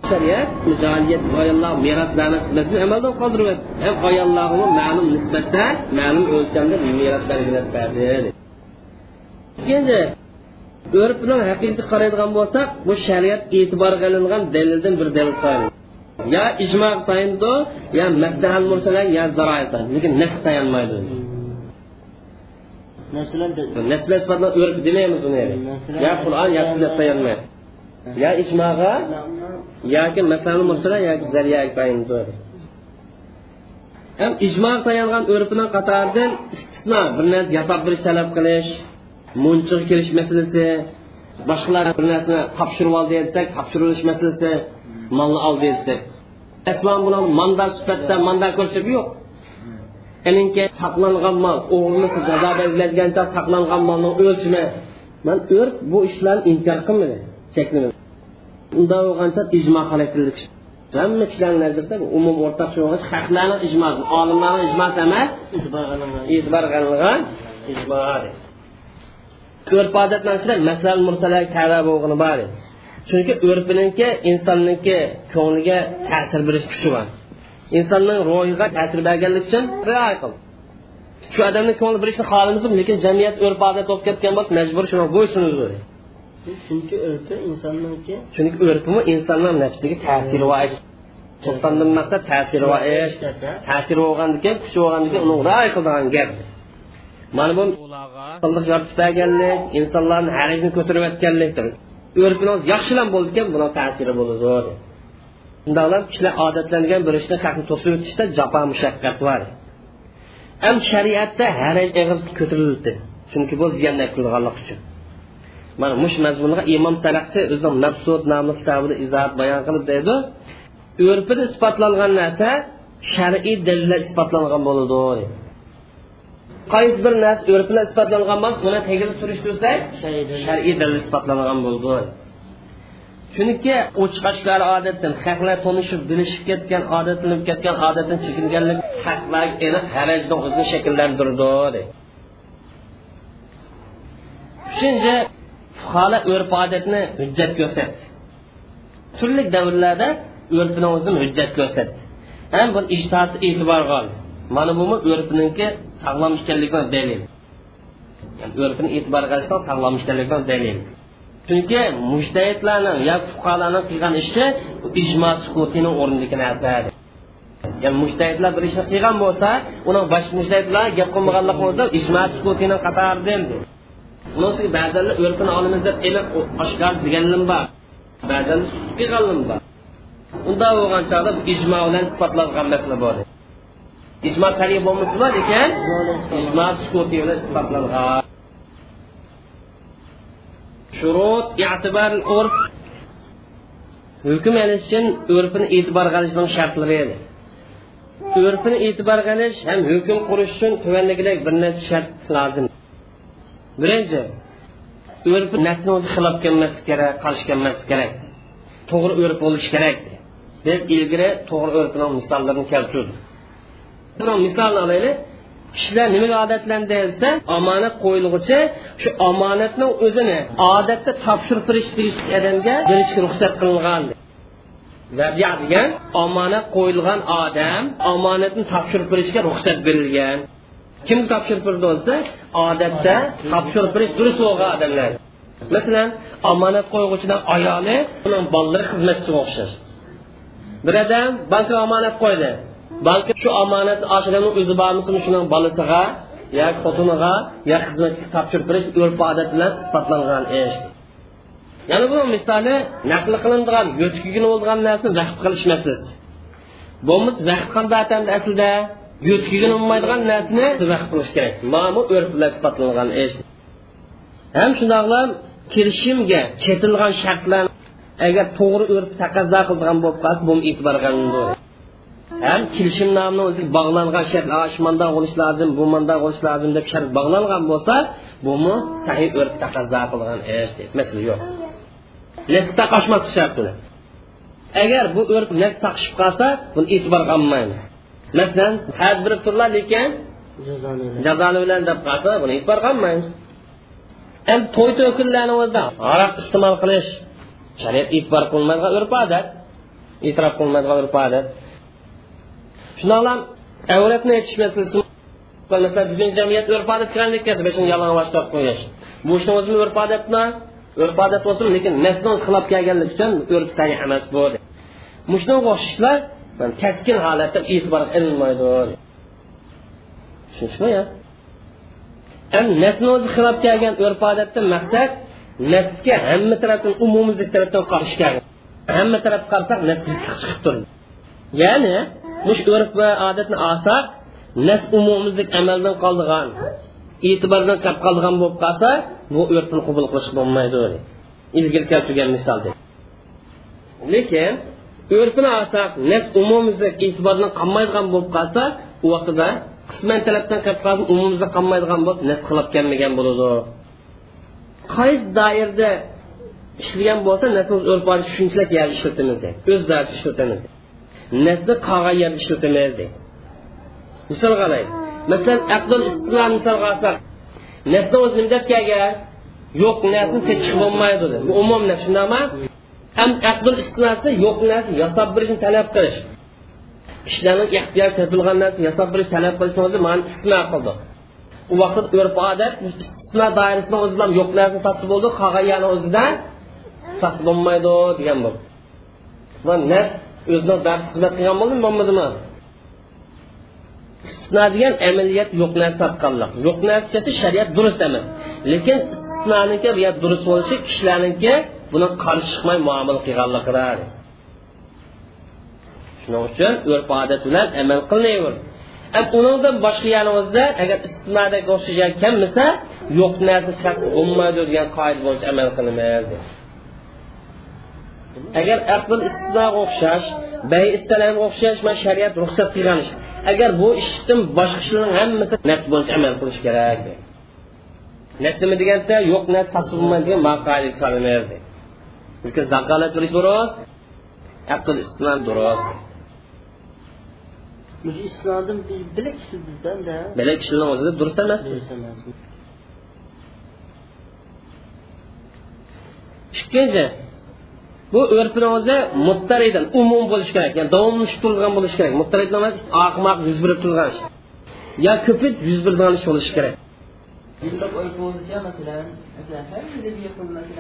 shariat müzaliyet ayollar miras vermesini emelden kaldırmadı. Hem ayollarını malum nisbatda malum мәлім miras belgilep verdi. İkinci, örüp bilen hakikati karaydıgan bolsak, bu shariat e'tiborga olingan delilden bir delil kaydı. Lekin nasblar sifatlar urf demaymiz uni yo qur'on yo sunnat tayanmaydi yo ijmoga yoki mursalar yoki zariyaga tayindi ham ijmo tayangan urfining qatoridan istisno bir narsa yasab berish talab qilish munchiga kirish masalasi boshqalar bir narsani topshirib oldi desak topshirilish masalasi molni oldi desak. Asman manda manda ko'rsatib yo'q. Elinki saqlanğan mal, oğlunun qaza bezlədikcə saqlanğan malın ölçümü. Mən örf bu işlərin inkar qılmır, çəkinmir. Unda olğanca icma xalafilik. Hamma kişilərdə umum ortaq şey olğanca xalqların icması, alimlərin icması emas, etibar qılınğan icmadır. Örf adətlərində məsələn mursalar təvə bo'lgani bor. Chunki o'rpininki insonniki ko'ngliga ta'sir berish kuchi bor insonning ro'yiga ta'sir berganlik uchun rioya qil shu odamni ko'ngli berishni xohlamasmi lekin jamiyat urf odat bo'lib ketgan bo'lsa majbur shunga bo'ysunadi chunki urfi insonniki chunki urfimi insonning nafsiga ta'siri va ish sultondan maqsad ta'siri va ta'siri bo'lgandan keyin kuchi bo'lgandan keyin uni rioya qiladigan gap mana bu yoritib berganlik insonlarni harajni ko'tarib o'tganlikdir yaxshilan bo'ldi ekan buni ta'siri bo'ladi shundoqlam kishilar odatlangan bir ishni haqni to'sib o'tishda jafo mushaqqat bor. Ham shariatda haraj eg'iz ko'tarildi chunki bu ziyonda qilganlik uchun. Mana mush mazmunga imom saraqchi o'zining mabsud nomli kitobida izohat bayon qilib deydi urfida isbotlangan narsa shar'iy dalillar isbotlangan bo'ladi qaysi bir narsa bilan isbotlangan bo'lsa uni tagida surishtirsak shar'iy dalil isbotlangan bo'ldi chunki ochiq oshkor odatdan haqlar tanishib bilishib ketgan odatlanib ketgan odatdan chekinganlik haqlar aniq harajni o'zini shakllantirdi uchinchi fuqaro urf odatni hujjat ko'rsatdi. Turli davrlarda urfini o'zini hujjat ko'rsatdi. Ham bu ijtihod e'tiborga oldi mana bu urfniki sog'lom ekanligidan dalil urfini e'tiborga olishdan sog'lom ekanligidan dalil chunki mushtahidlarni yo fuqarolarni qilgan ishi ijmo sukutini o'rnidagi narsa ya'ni mushtahidlar bir ishni qilgan bo'lsa uni boshqa mushtahidlar gap qilmaganlik bo'lsa ijmo sukutini qatoridan bunisi ba'zan urfini olamiz deb aniq oshkor deganim bor. Ba'zan sukut qilganim bor. Unda bo'lgan chog'da ijmo bilan sifatlangan masala bor. Ijmo sariy bo'lmasa lekin ijmo sukuti bilan sifatlangan shurut i'tibor urf. Hukm olish uchun urfini e'tibor qilishning shartlari edi. Urfini e'tibor qilish ham hukm qurish uchun tuvandagidek bir narsa shart lozim birinchi urf nasni o'zi xilof kelmasligi kerak qarshi kelmasligi kerak. To'g'ri urf bo'lishi kerak. Biz ilgari to'g'ri urfni misollarini keltirdik. Misolni olaylik. Kishilar nimaga odatlandi desa omonat qo'yilg'uchi shu omonatni o'zini odatda topshirib berish odamga berishga ruxsat qilingan. Vabiya degan omonat qo'yilgan odam omonatni topshirib berishga ruxsat berilgan. Kim topshirib berdi bo'lsa odatda topshirib berish durust bo'lgan odamlar. Masalan omonat qo'yg'uchidan ayoli uning bolalari xizmatchisiga o'xshash. Bir odam bankka omonat qo'ydi. Balki shu omonat oshirani o'zi bormisimi shuni bolasiga yo xotiniga yo xizmatchisiga topshirib berish urf odat bilan isbotlangan ish. Yana bu misoli naql qilinadigan yo'tkigin bo'lgan narsani vaqf qilish masalasi bo'lmasa vaqf qanday atamdi aslida yo'tkigin bo'lmaydigan narsani vaqf qilish kerak. Mana bu urf bilan isbotlangan ish. Ham shundoqla kelishimga chetilgan shartlar agar to'g'ri urf taqozo qilgan bo'lib qolsa bu e'tibor ham kelishim nomini o'ziga bog'langan shart shu mandoq bo'lishi lozim bu mandoq bo'lishi lozim deb shart bog'langan bo'lsa bumi sahiy urf taqozo qilgan ish deb masala yo'q nasib taqashmaslik shart buni agar bu urf nasib taqishib qolsa buni e'tiborga olmaymiz masalan haj berib turlar lekin jazoni bilan deb qolsa buni e'tiborga olmaymiz endi to'y o'zida aroq iste'mol qilish shariat e'tibor qilmaydigan urf odat e'tirof qilinmaydigan urf odat shundoqlam avratni aytish masalasi masalan bugun jamiyat urf odat kirandek ketdi beshini yalang'och qo'yish bu ishni o'zini urf odatmi urf odat bo'lsin lekin nafsni xilof kelganligi uchun urf sani emas bu shunga o'xshashlar kaskin holatda e'tibor qilinmaydi tushunishmi ya nafsni o'zi xilof kelgan urf odatdan maqsad nafsga hamma tarafdan umumiy tarafdan qarshi kelgan hamma taraf qarasak nafs chiqib turdi ya'ni mush urf va odatni olsak nas umumiylik amaldan qoldigan e'tibordan qolib qolgan bo'lib qolsa bu urfni qabul qilish bo'lmaydi. Ilgari keltirgan misolda lekin urfini olsak nas umumiylik e'tibordan qolmaydigan bo'lib qolsa u vaqtida qisman talabdan qolib qolsa umumiylik qolmaydigan bo'lsa nas qilib kelmagan bo'ladi. Qaysi doirada ishlagan bo'lsa nasl urf shunchalik yer ishlatamiz deb. O'z zarfi ishlatamiz nasni qolgan yerda ishlatamiz deydi misol qaraylik masalan aqdul istiqlol misolga olsak nasni o'zi nima deb kelgan? Yo'q narsani sechish bo'lmaydi dedi bu umum nas shundaqmi ham aqdul istiqlolni yo'q narsa yasab berishni talab qilish. Kishilarning ehtiyoj topilgan narsa yasab berish talab qilishni o'zi mani istisno qildi. U vaqt urf odat istisno doirasida o'zi yo'q narsa topsa bo'ldi qolgan yerni o'zida saqs bo'lmaydi degan bo'ldi. Nas o'zini dars xizmat qilgan bo'ldimi bo'lmadimi? Istisno degan amaliyat yo'q narsa topganlik yo'q narsa shariat durust emas. Lekin istisnoniki bu durust bo'lishi kishilarniki buni qarshi chiqmay muomala qilganligidir. Shuning uchun urf odat bilan amal qilinaver unidan boshqa yanimizda agar istisnodagi o'xshagan kelmasa yo'q narsa shaks bo'lmaydi degan qoida bo'yicha amal qilmaydi. Agar aql istidoga o'xshash bay istalarga o'xshash man shariat ruxsat qilgan ish. Agar bu ishdan boshqa ishlarning hammasi nafs bo'yicha amal qilish kerak nafs nima deganda yo'q nafs tasavvur degan maqoida solinadi chunki zaqolat qilish durust aql istilom durust islomdan bilak kishidanda bilak kishilarni o'zida durust emas durust emas. Ikkinchi bu urfni o'zi muttaridan umum bo'lishi kerak ya'ni davomli turgan bo'lishi kerak. Muttarid emas oqmoq yuz berib turgan ish. Yo ko'pit yuz bergan ish bo'lishi kerak.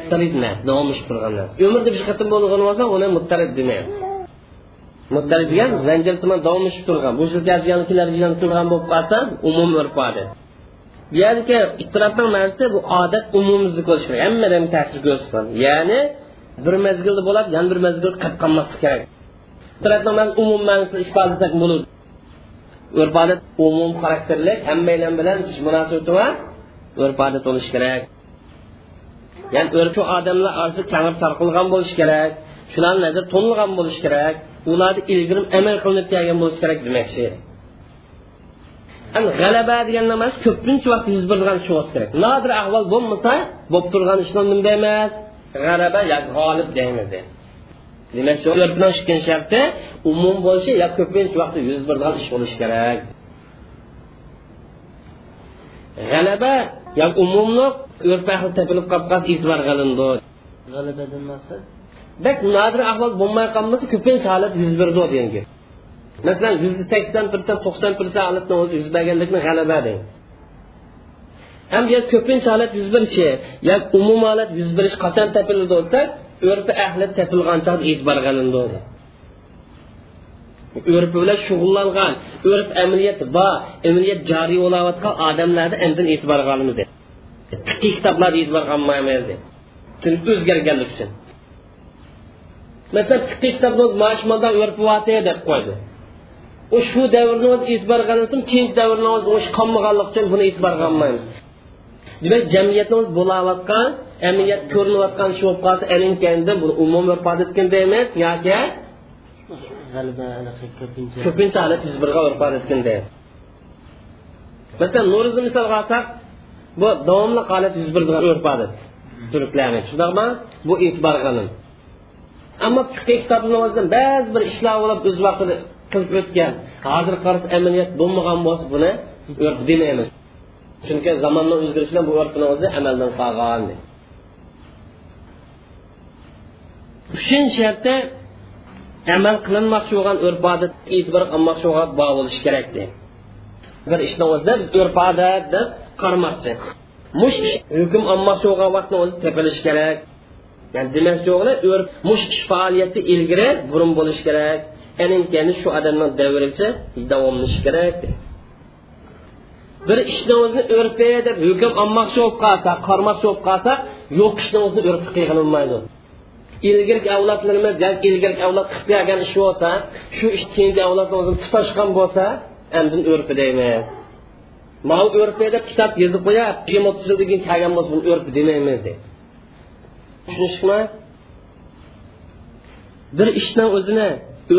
Muttarid emas turgan narsa. Umrda bir qatim bo'lgan bo'lsa uni muttarid demaymiz muttarid degan zanjirsimon davomli turgan bu keladigan turgan bo'lib qolsa umum urf odat bu yerdagi ittirobning ma'nosi bu odat umumizlik bo'lishi kerak. Hammadan ta'sir ko'rsatgan ya'ni bir mezgilda bo'lib yana bir mezgilda qolib qolmaslik kerak. Umum ma'nosini ifoda etsak bo'ladi. Urf odat umum xarakterli hammalar bilan munosabati va urf odat bo'lishi kerak. Ya'ni urfi odamlar orasida kangib tarqalgan bo'lishi kerak shularni nazar to'lgan bo'lishi kerak ularni ilgari amal qilinib kelgan bo'lishi kerak demoqchi. G'alaba degan emas ko'pincha vaqt yuz bergan ish bo'lishi kerak. Nodir ahvol bo'lmasa bo'lib turgan ishni emas. G'alaba yo g'olib deymiz demak shu urfni ikkinchi sharti umum bo'lishi yo ko'pincha vaqtda yuz bergan ish bo'lishi kerak. G'alaba yo umumliq urf ahli topilib qolib qolsa e'tibor qilindi. G'alabadan maqsad bak nodir ahvol bo'lmay qolmasa ko'pincha holat yuz berdi degan gap masalan yuzda sakson persent to'qson persent holatni o'zi yuz berganlikni g'alaba deymiz ham yo ko'pincha holat yuz berishi yo umum holat yuz berish qachon topildi bo'lsa urfi ahli topilgan chog'da e'tibor qilindi urf bilan shug'ullangan urf amaliyat va amaliyat joriy bo'layotgan odamlarni endi e'tibor qilamiz fiqiy kitoblarga e'tibor qilmaymiz o'zgarganlik uchun. Masalan fiqiy kitobni shu davrni o'zi e'tibor qilinsin buni demak jamiyatni o'zi bo'layotgan amaliyat ko'rinayotgan shu bo'lib qolsa alinkanda buni umumiy ifoda etganda emas yoki ko'pincha yuz bergan ifoda etganda masalan nurizni misolga olsak bu davomli holat yuz bergan urf odat turklarni. Shundaqmi bu e'tibor qilin ammo ba'zi bir ishlar bo'lib o'z vaqtida qilib o'tgan hozir qarasa bo'lmagan bo'lsa buni demaymiz. Chunki zamonni o'zgarishi bilan bu urfni o'zi amaldan qolgan uchinchi shartda amal qilinmoqchi bo'lgan urf odat e'tibor qilmoqchi bo'lgan bo'lishi kerak bir ishni o'zida biz urf odat deb qaramoqchi mush ish hukm olmoqchi bo'lgan vaqtni o'zi tepilishi kerak ya'ni demoqchi o'g'li urf mush ish faoliyati ilgari burun bo'lishi kerak keyin shu odamning davricha davomlashi kerak bir ishni o'zini deb hukm olmoqchi bo'lib qolsa qarmoqchi bo'lib qolsa yo'q ishni o'zini urfi qilinmaydi ilgirki avlodlarimiz yoki ilgirki avlod qilib kelgan ish bo'lsa shu ish keyingi avlodni o'zini tutashgan bo'lsa andin o'rpi deymiz mau o'rpi deb kitob yozib qo'yab yigirma o'ttiz yildan keyin kelgan bo'lsa buni o'rpi demaymiz deydi tushunishmi bir ishni o'zini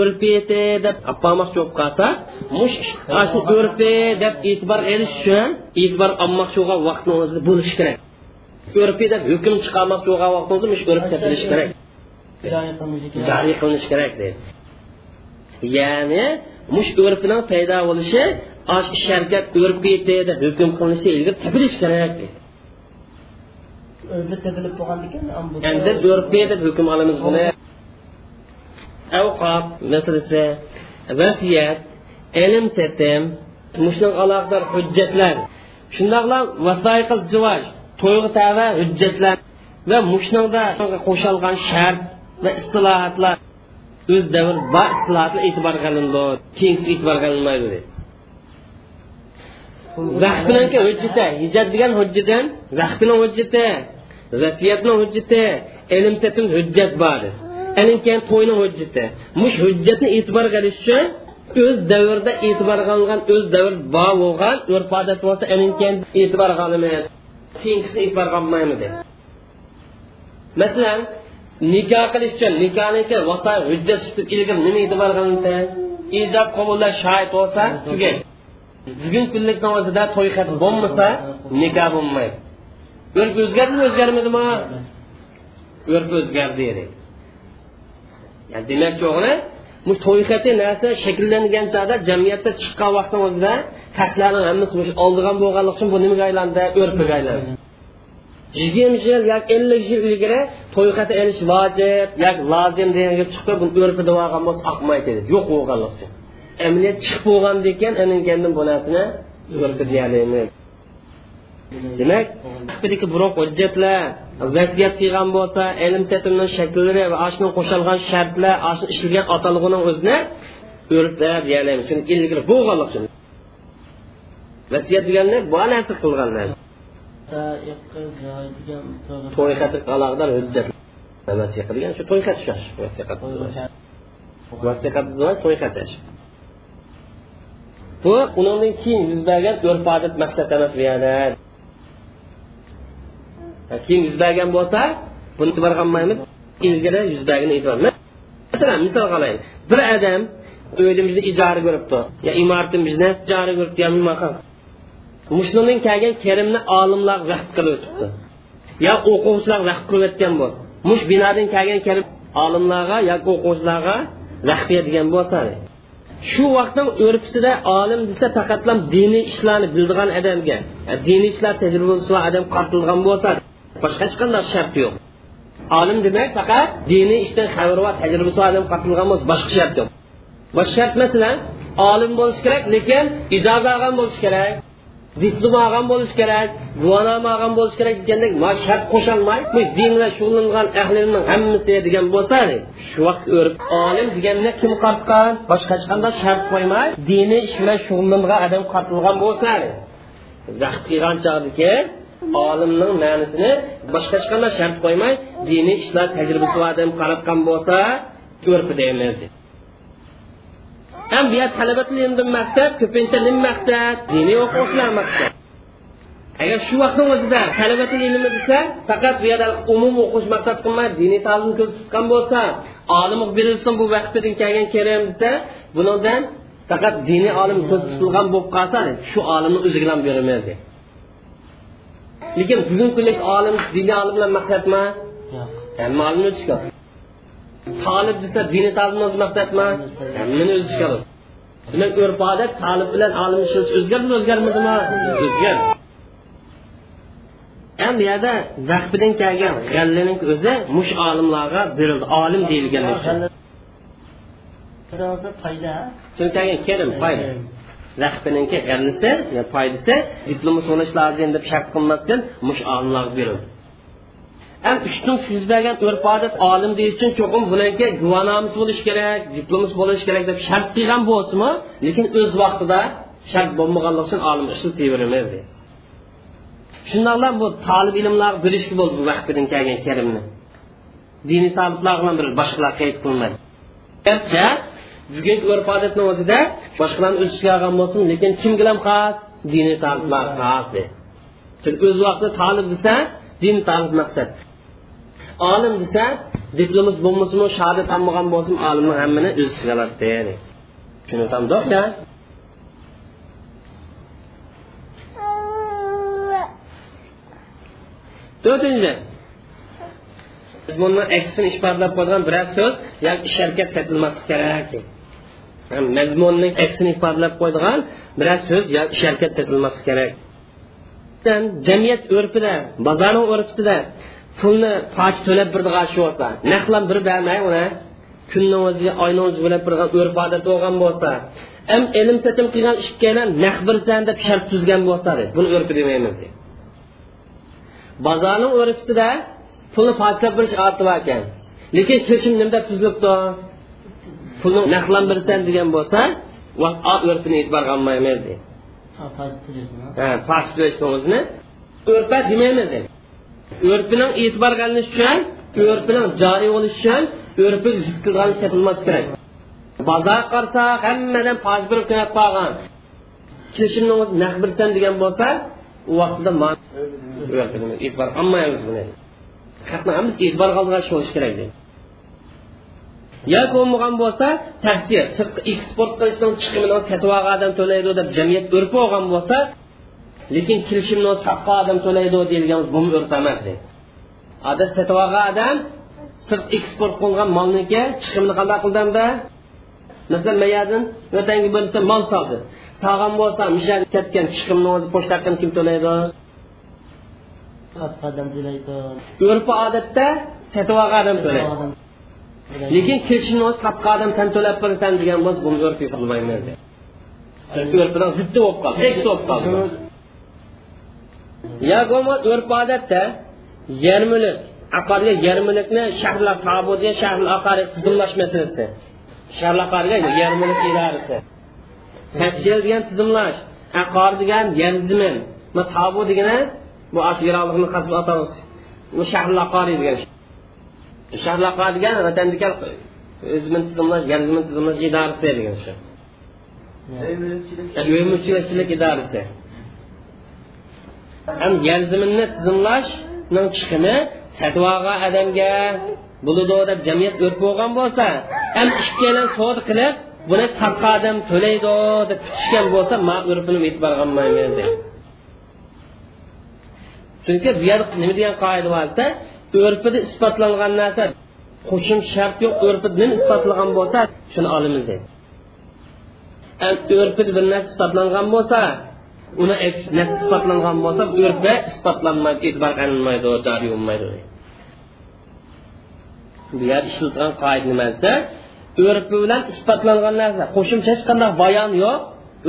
urfi deb olmoqchi bo'lib qolsa mush shu urfi deb e'tibor berish uchun e'tibor olmoqchi bo'lgan vaqtni o'zida bo'lishi kerak. Urfi deb hukm chiqarmoqchi bo'lgan vaqtni o'zi mush urf topilishi kerak. Joriy qilinishi kerak. Deydi ya'ni mush urfining paydo bo'lishi osh ish harakat urfi deb hukm qilinishi ilgari topilishi kerak deydi tepilib bo'lgandan keyin endi urfi deb hukm olamiz buni avqob masalasi vasiyat ilm setim mushunga aloqador hujjatlar. Shundoqla vasoiqil zivoj to'yga tava hujjatlar va mushningda qo'shilgan shart va istilohatlar o'z davr va istilohatlar e'tibor qilindi keyingisi e'tibor qilinmaydi deydi vaqt bilan hujjati hijat degan hujjatdan vaqt bilan hujjati vasiyatni hujjati ilm setim hujjat bor keyin to'yni hujjati. Mush hujjatni e'tibor qilish uchun o'z davrda e'tibor qilingan o'z davr bor bo'lgan urf odat bo'lsa keyin e'tibor qilamiz keyingisini e'tibor qilmaymiz masalan nikoh qilish uchun nikohniki to'y xat bo'lmasa nikoh bo'lmaydi. Urf o'zgardimi o'zgarmadimi urf o'zgardi yani demakchi o'g'li to'yxati narsa shakllangan chog'da jamiyatda chiqqan vaqtni o'zida haqlarni hammasi oldigan bo'lganligi uchun bu nimaga aylandi? Urfga aylandi yigirma yil yoki ellik yil ilgari to'yxati ilish vojib yoki lozim deganga chiqib buni deb olgan bo'lsa dedi. Yo'q bo'lganligi chiqib bo'lgandan keyin bu demak buroq hujjatlar vasiyat qilgan bo'lsa ilm setimni shakllari va ashuni qo'shilgan shartlar ash ishilgan atalg'uni o'zini urflar deyolamiz chunki ilgari bo'lganlik uchun. Vasiyat deganni bu narsa qilgan narsa to'y xati aloqador hujjat vasiya qilgan shu to'y xati to'y xati bu undan keyin yuz bergan urf odat maqsad emas bu yerda keyin yuz bergan bo'lsa buni e'tibor qilmaymiz ilgari yuz bergan e'tibor masalan misol qilaylik bir odam uyimizni ijara ko'ribdi yo imoratimizni ijara ko'ribdi yo mushundan kelgan kerimni olimlar vaqt qilib o'tibdi. Yo o'quvchilar vaqt qilib o'tgan bo'lsa mush binodan kelgan olimlarga yoki o'quvchilarga bo'lsa shu vaqtni urfisida olim desa diniy ishlarni bildigan odamga diniy ishlar tajribasi bor odam qartilgan bo'lsa boshqa hech qanday shart yo'q. Olim demak faqat diniy ishdan xabari bor tajribasi odam qatilgan bo'lsa boshqa shart yo'q. Boshqa shart masalan olim bo'lishi kerak lekin ijoza olgan bo'lishi kerak diplom olgan bo'lishi kerak guvohnoma olgan bo'lishi kerak degandek ma shart qo'sholmay bu din bilan shug'ullangan ahlining hammasi degan bo'lsa shu vaqt o'rib olim deganni kim qartgan boshqa hech qanday shart qo'ymay diniy ish bilan shug'ullangan odam qartilgan bo'lsa vaqt qilgan chog'diki olimning ma'nisini boshqa hech qanday shart qo'ymay diniy ishlar tajribasi odam qaratgan bo'lsa urfi deymiz. Ham bu yer talabatul maqsad ko'pincha nima maqsad diniy o'quvchilar maqsad. Agar shu vaqtni o'zida talabatul ilmi desa faqat bu yerda umum o'qish maqsad qilmay diniy ta'lim ko'z tutgan bo'lsa olim berilsin bu vaqtdan kelgan kerak desa bundan faqat diniy olim ko'z tutilgan bo'lib qolsa shu olimni o'ziga ham bermaydi lekin bugungi kunlik olim diniy olim bilan maqsadmi? Hamma olimni o'tish tolib desa diniy ta'lim o'zi maqsadmi? Hammani o'zi chiqadi demak urf odat tolib bilan olim o'zgardimi o'zgarmadimi? O'zgardi ham bu yerda vaqfidan kelgan g'allaning o'zi mush olimlarga berildi. Olim deyilgan Birazda foyda. kerim foyda rahbininki g'allisi yo foydasi diplomi so'nish lozim deb shart qilmasdan mush olimlarga berildi ham ushtung yuz bergan urf odat olim deyish uchun cho'qim bularga guvonomasi bo'lishi kerak diplomi bo'lishi kerak deb shart qilgan bo'lsinmi lekin o'z vaqtida shart bo'lmaganligi uchun olim ishlatavermaydi shundoqla bu tolib ilmlar bilishki bo'ldi bu vaqtdan kelgan karimni diniy toliblar bilan bir boshqalar qayd qilmadi garchi bugungi urf odatni o'zida boshqalarni o'z ishiga olgan bo'lsin lekin kim bilan xos diniy toliblar xos chunki o'z vaqtida tolib desa din tolib maqsad olim desa diplomas bo'lmasimi shahodat olmagan bo'lsin olimni hammani o'z ichiga oladi tushuntamdoqda to'rtinchi. Mazmunni aksini ifodalab qo'ygan biror so'z yoki ish harakat topilmasligi kerak mazmunning aksini ifodalab qo'ydigan biror so'z yo ish harakat topilmasligi kerak. Jamiyat urfida bozorni urfida pulni foch to'lab birdigan shu bo'lsa naqlan bir bermay uni kunni o'ziga oyni o'zi bo'lib birgan urf odat bo'lgan bo'lsa am ilm satim qilgan ishkana naq birsan deb shart tuzgan bo'lsa buni urfi demaymiz Bozorni urfida pulni pochlab birish odati bor ekan. Lekin kirishim nimada tuzilibdi? pulni naqlandirsan degan bo'lsa o'rpini e'tiborga olmaymiz deydi. Ha farz o'rpa demaymiz o'rpining e'tiborga olinishi uchun o'rpining joriy bo'lishi uchun o'rpi zid qilgan kerak. Bozor qarsa hammadan farz bir qilib qolgan. Naq degan bo'lsa u e'tibor olmaymiz buni. Yoki bo'lmagan bo'lsa tahsir eksport qilishdan chiqimini sotib olgan odam to'laydi deb jamiyat urfi bo'lgan bo'lsa lekin kirishimni sotgan odam to'laydi deydigan bu urf emas deydi. Odat sotib olgan odam sirt eksport qilingan molniki chiqimini qanday qildimda masalan mayadin vatangi bo'lsa mol soldi. Solgan bo'lsa misha ketgan chiqimni o'zi pochtadan kim to'laydi? Urfi odatda sotib olgan odam to'laydi lekin kirishni o'zi topgan odam san to'lab berasan degan bo'lsa buni urf qilmaymiz chunki urfidan ziddi bo'lib qoldi. Eksi bo'lib qoldi. Yo bo'lmasa urf odatda aqarga yer mulkni shahrlar tabudiya shahrlar aqari tizimlash masalasi shahrlar aqariga yer mulk idorasi tafsil degan tizimlash aqor degan yer zimin tabu degani bu yeroliqni qasb atamiz bu shahrlar aqari degan shahrlar aqari degan vatandikal o'zimin tizimlash yer zimin tizimlash idorasi degan shu mulkchilik idorasi. Ham yer ziminni tizimlashning chiqimi sotib olgan odamga bo'ladi deb jamiyat o'rib bo'lgan bo'lsa ham ikkalan savdo qilib buni sotgan odam to'laydi deb kutishgan bo'lsa man urfini e'tibor olmayman deydi chunki bu yerda nima degan qoida borsa urfida isbotlangan narsa. Qo'shim shart yo'q urfida nima isbotlangan bo'lsa shuni olamiz deydi urfida bir narsa isbotlangan bo'lsa uni narsa isbotlangan bo'lsa urfga isbotlanmaydi e'tibor qilinmaydi joriy bo'lmaydi bu yer ishlatilgan qoida nima desa urfi bilan isbotlangan narsa. Qo'shimcha hech qanday bayon yo'q.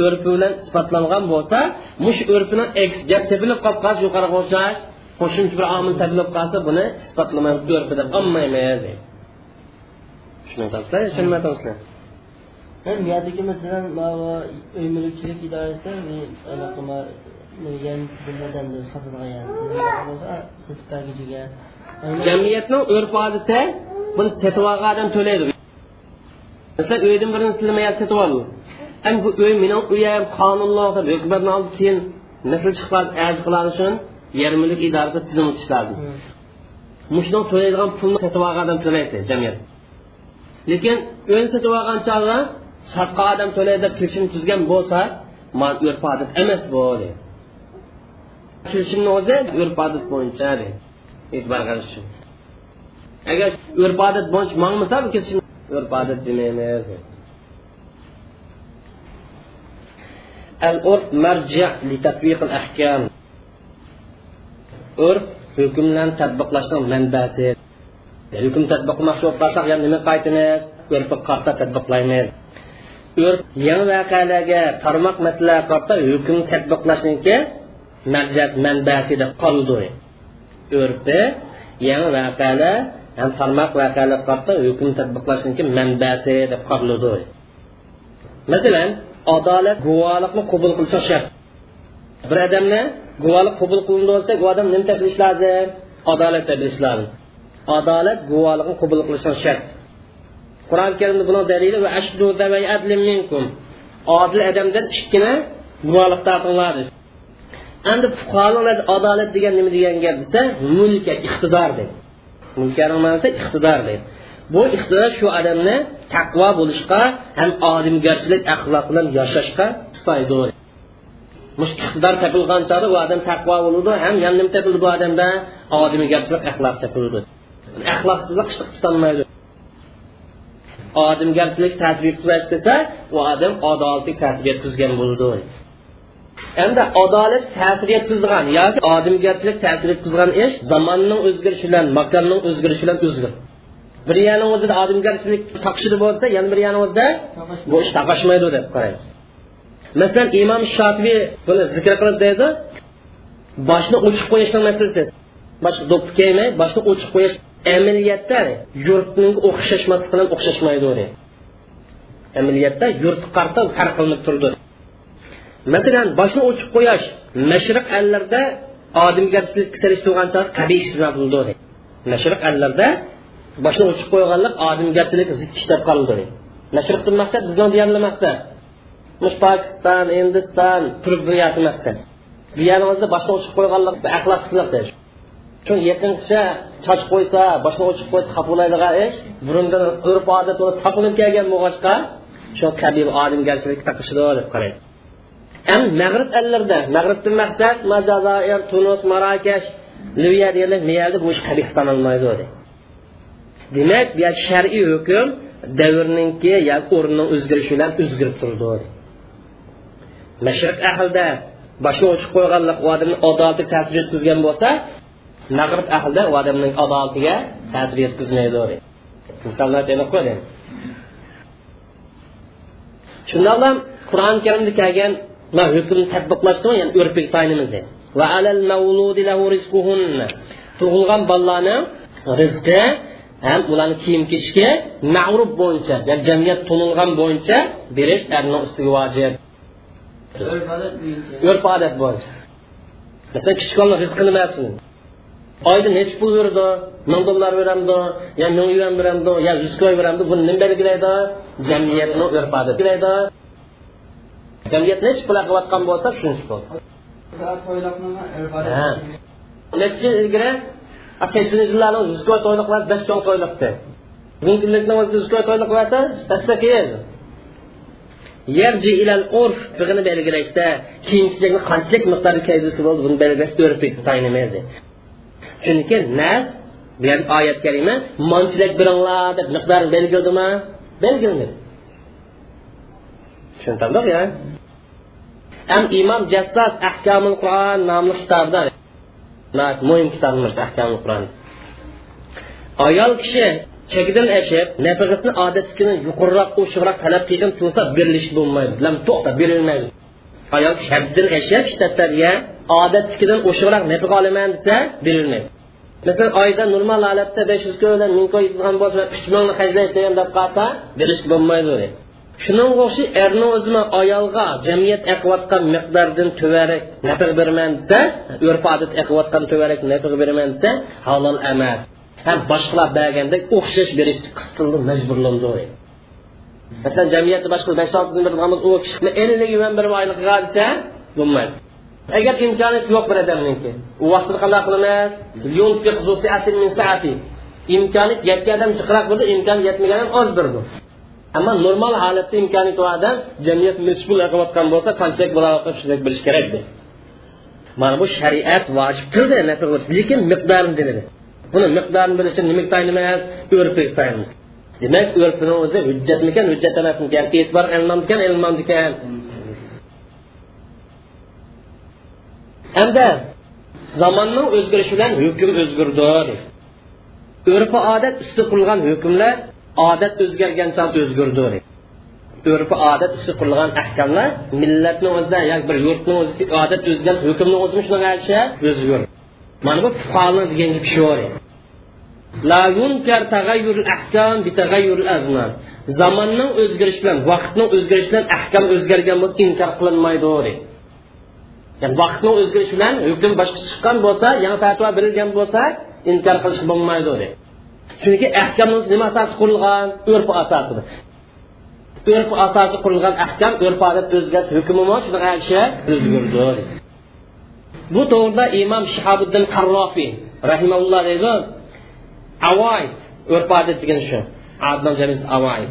Urfi bilan isbotlangan bo'lsa mush urfini gap tepilib qolib qolsa yuqoriga o'xshash qo'shimcha bir omil topilib qolsa buni isbotlamaymiz urfi deb olmaymiz tushunayapsizlar tushunmayapsizlar yerdagi masalan mulkchilik idorasi jamiyatning urf odati buni sotib olgan odam to'laydi. Masalan uydan birini silamayap sotib oldi bu uy mening uyim qonunli deb hukumatni oldi keyin nasl chiqib arz qiladi uchun yer mulk idorasi tizim o'tish lozim mushuni to'laydigan pulni sotib olgan odam to'laydi jamiyat lekin uyni sotib olgan chog'i sotgan odam to'laydi deb kelishim tuzgan bo'lsa man urf odat emas bu deydi kelishimni o'zi urf odat bo'yicha deydi e'tibor qilish uchun agar urf odat bo'yicha mangmasa bu kelishim urf odat demaymiz العرف مرجع لتطبيق الأحكام urf hukmlarni tadbiqlashning manbasi hukm tadbiqlamoqchi bo'lib qolsak yana nima qaytamiz urfi qarta tadbiqlaymiz urf yangi voqealarga tarmoq masalaga qarta hukm tadbiqlashniki marjas manbasi deb qoldi urfi yangi voqealar ham tarmoq qarta hukm manbasi deb qoldi masalan adolat guvohlikni qabul qilishi shart bir guvohlik qabul qilindi bo'lsa bu odam nima bilish lozim adolat bilish lozim adolat guvohlikni qabul qilishi shart. Qur'oni karimda buni dalili va ashdu adlim minkum. Odil odamdan ikkina guvohlik taqinglar endi fuqarolar adolat degan nima degan gap desa mulka iqtidor deydi mulkaning ma'nosi iqtidor deydi bu iqtidor shu odamni taqvo bo'lishga ham odimgarchilik axloq bilan yashashga istaydi mush iqtidor topilgan chog'da u odam taqvo bo'ladi ham yana nima topildi bu odamda odimgarchilik axloq topildi. Axloqsizlik ish qilolmaydi odimgarchilik tasvir yetkazib desa u odam adolatli kasb yetkazgan bo'ldi. Endi adolat ta'sir yetkazgan yoki odimgarchilik ta'sir yetkazgan ish zamonning o'zgarishi bilan makonning o'zgarishi bilan o'zgar bir yana o'zida odimgarchilik taqishidi bo'lsa yana bir yana o'zida bu ish taqashmaydi deb qaraydi masalan imom shofiy buni zikr qilib deydi boshni o'chib qo'yishni masalasi bosh do'ppi kiymay boshni o'chib qo'yish amaliyotda yurtning o'xshashmasi bilan o'xshashmaydi amaliyotda yurt qarta farq qilinib turdi. Masalan boshni o'chib qo'yish mashriq allarda odimgarchilik turgan qabiy bo'ldi mashriq allarda boshni o'chib qo'yganlik odimgarchilik zid ishlab deb qoldi mashriqdan maqsad bizning deyarli maqsad pokiston hindiston turk dunyosi maqsad bu yanimizda boshni o'chib qo'yganlik axloqsizlik shu yaqincha choch qo'ysa boshini ochib qo'ysa xafa bo'ladigan ish burundan urf odat bo'lib saqlanib kelgan bo'lg'achqa shu kabi odamgarchilik taqishidi deb qaraydi ham mag'rib allarda mag'ribdan maqsad majazoir tunus marokash liviya deganlar bu yerda bu ish qabih sanalmaydi demak bu shar'iy hukm davrninki yoki o'rinning o'zgarishi bilan o'zgarib turdi mashriq ahlida boshini ochib qo'yganlik odamni adolati ta'sir yetkazgan bo'lsa mag'rib ahlida u odamning adolatiga ta'sir yetkazmaydi misollar berib qo'ydi shundoq ham qur'oni karimda kelgan hukmni tadbiqlashdimi ya'ni urfga tayinimiz va alal mavludi lahu rizquhunna. Tug'ilgan bolalarni rizqi ham ularni kiyim kechishga ma'ruf bo'yicha ya'ni jamiyat to'lilgan bo'yicha berish erni ustiga vojib. Urf odat bo'yicha masalan kichik rizqi nimasi oyda nechi pul berdi? Ming dollar beramdi? Yo ming yuan beramdi? Yo yuz koy beramdi? Buni nima belgilaydi? Jamiyatni urf odat belgilaydi. Jamiyat nechi pul qilayotgan bo'lsa shuncha pul. Necha yil ilgari saksoninchi yillarni yuz koy to'yliq emas besh cho'ng to'yliqdi bugungi kunlikni o'zida yuz koy to'yliq bo'lsa pastda keyin yerji ilal urf buni belgilashda kiyim kechakni qanchalik miqdorda kaydisi bo'ldi buni belgilash urf tayinlamaydi. Chunki nas bu oyat kalima monchilik biringlar deb miqdor belgiladimi? Belgilmadi ya. Ham imom jassos ahkamul qur'on nomli kitobimiz ahkamul qur'on ayol kishi chekidan ashib nafaqasini odatdagini yuqoriroq oshiqroq talab qilgan tursa berilish bo'lmaydi. Bilan to'xta berilmaydi. Ayol shartdan ashab shtatlarga odatdagidan oshiqroq nafiqa olaman desa berilmaydi. Masalan oyda normal holatda besh yuz ko'lan ming ko'y yutgan bo'lsa uch mingni hajlaydigan deb qolsa berish bo'lmaydi shuning o'xshi erni o'zini ayolga jamiyat aqiyotgan miqdordan tuvarak nafiq berman desa urf odat aqiyotgan tuvarak nafiq berman desa halol emas. Ham boshqalar bergandek o'xshash berishni qistildi majburlandi masalan jamiyatda boshqa besh olti yuz beradigan u kishi ellik yuan berib oylik desa bo'lmaydi. Agar imkoniyat yo'q bir odamniki u vaqtida qanday qilamiz? Imkoniyat yetgan odam jiqroq bo'ldi imkoniyat yetmagan ham oz birdi ammo normal holatda imkoniyat bor odam jamiyat pul qilayotgan bo'lsa qanchalik bo'layotgan shunday bilish kerakdi mana bu shariat vojib qildi lekin miqdorini dedi buni miqdorini bilishni nima tayinlaymiz urfi tayinlaymiz demak urfini o'zi hujjatmikan hujjat emasmikan e'tibor ilmomdikan ilmomdikan hamda zamonning o'zgarishi bilan hukm o'zgardi urfi odat usti qurilgan hukmlar odat o'zgargan chog o'zgardi urfi odat usti qurilgan ahkamlar millatni o'zida yoki bir yurtni o'zida odat o'zgar hukmni o'zi shunga o'zgar mana bu fuqaro degan gap shu la bi azman. Zamonning o'zgarishi bilan vaqtning o'zgarishi bilan ahkam o'zgargan bo'lsa inkor qilinmaydi ya'ni vaqtning o'zgarishi bilan hukm boshqa chiqqan bo'lsa yangi fatvo berilgan bo'lsa inkor qilish bo'lmaydi chunki ahkamimiz nima asosi qurilgan? Urf asosida urf asosi qurilgan ahkam urf odat o'zgarish hukmi o'zgardi bu to'g'rida imom shahobiddin qarrofiy rahimaulloh deydi avoid urf odat degan shu. Avoid.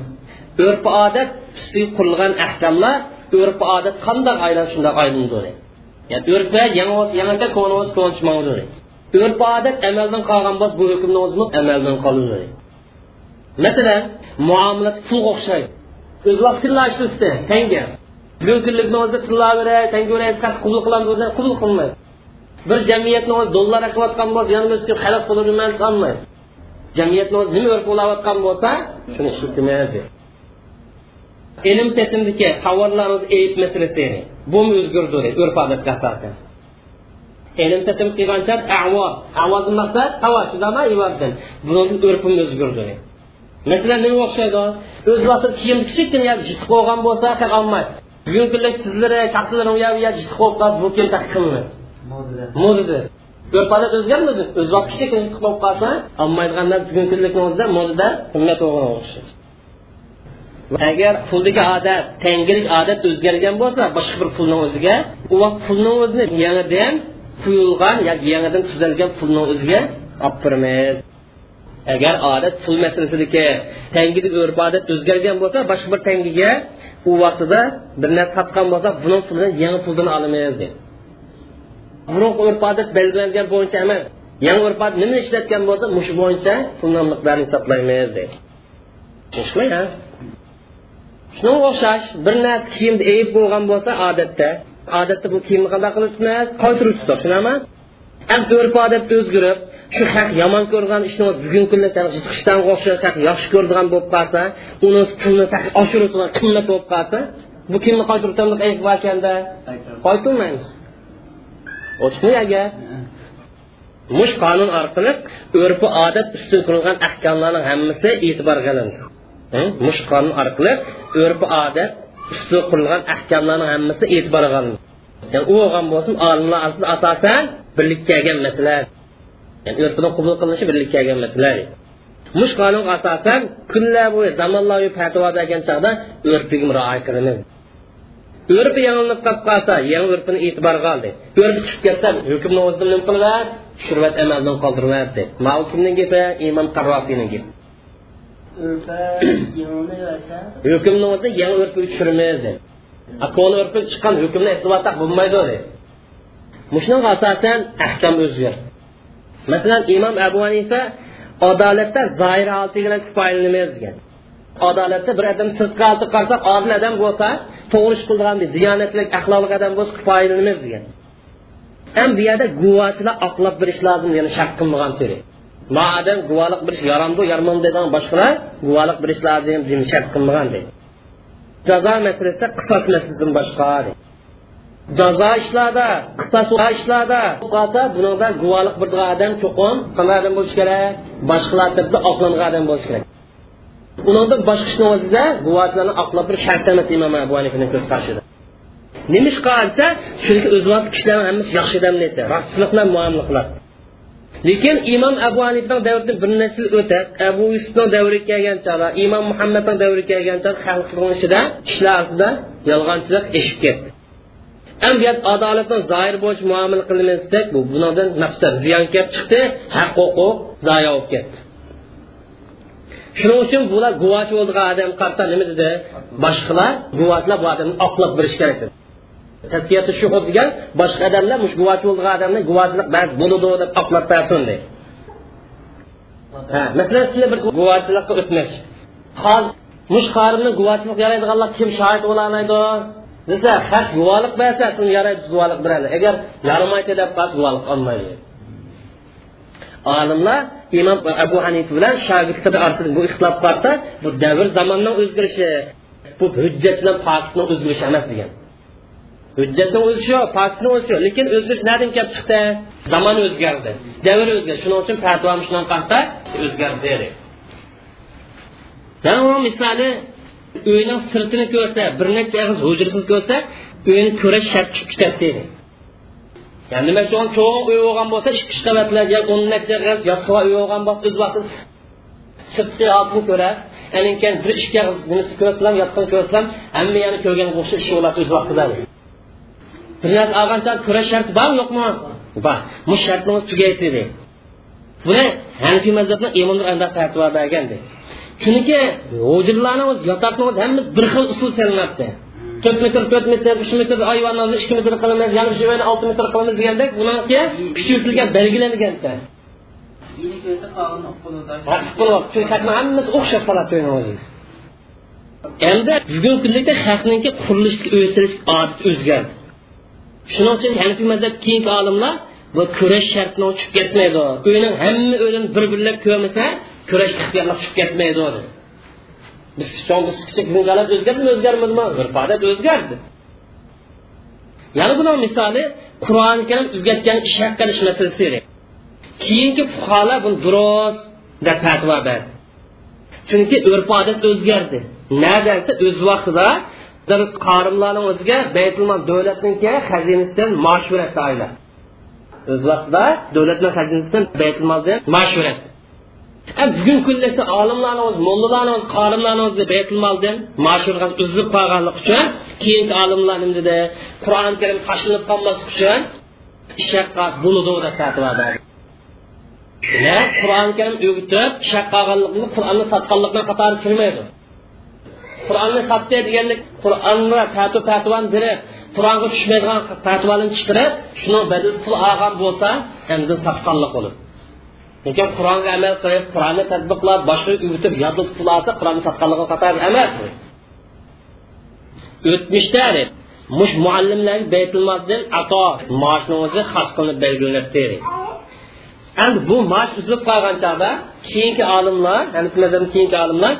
Urf odat ustiga qurilgan ahkamlar urf odat qanday aylan shunday aylanadi ya'ni urfda yangicha ko'nglingiz ko'nchmaydi urf odat amaldan qolgan bo'lsa bu hukmni o'zini amaldan qoladi masalan muomalat pulga o'xshaydi o'zlar vaqtida ishlatdi tanga. Bugunlikni o'zida tilla beray tanga beray qabul qilamiz qabul qilmaydi. Bir jamiyatni o'zi dollar qilayotgan bo'lsa yana biz xalq pulini jamiyatni o'zi nima urf bo'layotgan bo'lsa shuni ishlatmaydi ilm setimdiki tovarlarimiz eyib masalasi bu o'zgardi urf odatga asosan ilm setim qilgancha avo. Avozni maqsad tava shudami ivoddan buni urfim o'zgardi masalan nima o'xshaydi? O'z vaqtida kiyim kichikkina jiti qo'ygan bo'lsa bugungi modada urf odat o'zgarmadi o'z vaqt kichkina jiti qo'yib qolsa olmaydigan narsa bugungi kunlikni o'zida modada qimmat bo'lgan o'xshaydi agar puldagi odat tangilik odat o'zgargan bo'lsa boshqa bir pulni o'ziga u vaqt pulni o'zini yangidan quyilgan yoki yangidan tuzalgan pulni o'ziga olib turmaydi agar odat pul masalasidagi tangilik urf odat o'zgargan bo'lsa boshqa bir tangiga u vaqtida bir narsa topgan bo'lsa buni pulini yangi puldan olamiz deydi burungi urf odat belgilangan bo'yicha emas. Yangi urf odat nima ishlatgan bo'lsa mush bo'yicha pulni miqdorini hisoblaymiz deydi shunga o'xshash bir narsa kiyimni eyib bo'lgan bo'lsa odatda odatda bu kiyimni qanday qilib tutmas qaytirib tutadi shunami endi urf odat o'zgarib shu haq yomon ko'rgan ishni bugungi kunda chiqishdan o'xshash yaxshi ko'radigan bo'lib qolsa uni pulni oshirib qimmat bo'lib qolsa bu kiyimni qaytirib ayb qaytirmaymiz agar. Mush qonun orqali urfi odat ustun qurilgan ahkomlarning hammasi e'tibor qilindi. Mush qonun orqali urf odat ustida qurilgan ahkamlarning hammasi e'tiborga olindi ya'ni u bo'lgan bo'lsin olimlar asosan birlikka kelgan masala ya'ni urfini qabul qilinishi birlikka kelgan masala mush asosan kunlar bo'yi zamonlar fatvo urfiga qilinadi urfi yangilanib qolib qolsa yangi urfini e'tiborga oldi urfi chiqib ketsa hukmni o'zida nima qilib tushirib amaldan qoldirib mau kimning gapi imom qarrofiyning gapi hukmni o'zi yangi urfga tushirmaymiz dedi ko'ni urfga chiqqan hukmni e'tiborda bo'lmaydi dedi. Shunga asosan ahkam o'zgar masalan imom abu hanifa adolatda zoir holati bilan kifoyalanmaymiz degan. Adolatda bir odam olti odil odam bo'lsa to'g'ri ish qilgan diyonatli axloqli odam bo'lsa kifoyalanmaymiz degan. Ham bu yerda guvochilar oqlab berish lozim ya'ni shak qilmagan turi. Madam guvohlik berish yaramdi yarmamdi degan boshqalar kerak. Ulardan boshqa ishni o'zida guvohlarni oqlab bir shart emas imom abu hanifani ko'z qarshida. Nima ish qilsa chunki o'z vaqt kishilarni hammasi yaxshi odam deydi rostchilik bilan muomala qiladi. Lekin imom abu hanifani davridan bir nasl o'tib abu yusufni davriga kelgan chog'da imom muhammadni davriga kelgan chog'da xalqni ichida kishilar orasida yolg'onchilik eshib ketdi. Ambiyat adolatni zoir bo'lish muomala qilmasak bu bunodan nafsat ziyon kelib chiqdi haq huquq zoya bo'lib ketdi. Shuning uchun bular guvochi bo'lgan odam qarta nima dedi? Boshqalar guvochlar bu odamni oqlab berish kerak dedi. Taskiyati shuhud degan boshqa odamlar mush guvochi bo'lgan odamni guvochilik ba'zi bo'ladi deb oqlab bersin deydi ha masalan sizlar bir guvochilikqa o'tmoqchi hozir mush qorimni guvochilik yaraydiganlar kim shohid bo'la olmaydi desa haq guvohlik bersa yaraydi guvohlik beradi. Agar yaramaydi deb guvohlik olmaydi. Olimlar imom abu hanifa bilan shogirdlar orasida bu ixtilof borda bu davr zamonning o'zgarishi bu hujjat bilan pokitning o'zgarishi emas degan. Hujjatni o'zishi yo'q pokitning o'zishi yo'q lekin o'zgarish nadan kelib chiqdi? Zamon o'zgardi davr o'zgardi shuning uchun fatvom shunaqa o'zgardi misoli uyni sirtini ko'rsa bir necha og'iz hujrasini ko'rsa uyni ko'rish shart tushib ketadi deydi ya'ni nima uchun cho'ng uy bo'lgan bo'lsa ikki uch qavatlar yo o'n necha og'iz yostiqqa uy bo'lgan bo'lsa o'z vaqtida sirtqi oltin ko'rar anan keyin bir ikki og'iz nimasi ko'rsam yotqin ko'rsam hamma yana ko'rgan o'xshash ish bo'ladi o'z vaqtida bir narsa olgancha ko'rash sharti bormi yo'qmi bor bu shartni tugaytdi buni hanfiy mazhabni imomlar anda fatvo bergan chunki hujrlarni yotoqni hammasi bir xil usul chalinadi to'rt metr to'rt metr uch metr ayvonni o'zi ikki metr qilamiz yana shu olti metr qilamiz degandek bunga kuchaytirilgan belgilangan hammasi o'xshab qoladi o'zi. Endi bugungi kunlikda xalqniki qurilish o'sirish odati o'zgardi. Shuning uchun hanifiy mazhab keyingi olimlar bu kurash shartini tushib ketmaydi. Uyni hamma o'zini bir birlab ko'rmasa kurash ixtiyorlab tushib ketmaydi. Biz biz kichik bungalar o'zgardimi o'zgarmadimi urf odat o'zgardi yana buni misoli qur'oni karim o'rgatgan ish qilish masalasi keyingi fuqarolar buni durust deb fatvo berdi chunki urf odat o'zgardi nadansa o'z vaqtida biz qorimlarni o'ziga baytulmol davlatniki xazinasidan mashhurat oila o'z vaqtida davlatni xazinasidan baytulmoldan mashhurat bugungi kunda o'zi qorimlarni o'zi baytulmoldan mashhurga uzilib qolganlik uchun keyingi olimlar nima dedi qur'oni karim tashlanib qolmaslik uchun shaqqas bo'ludi deb fatvo berdi qur'oni karim o'gitib shaq qolganlikni qur'onni sotganlikdan qatori kirmaydi qur'onni sotdi deganlik qur'onni tatu fatvoni berib qur'onga tushmaydigan fatvoni chiqarib shuni lekin qur'onga amal qilib qur'onni tadbiqlab boshqa o'tib yodib pul olsa qur'onni sotganligi qatori emas. O'tmishda mush muallimlar baytulmoldan ato maoshni o'zi xos qilinib belgilanibdi endi bu maosh uzilib qolgan chog'da keyingi olimlar keyingi olimlar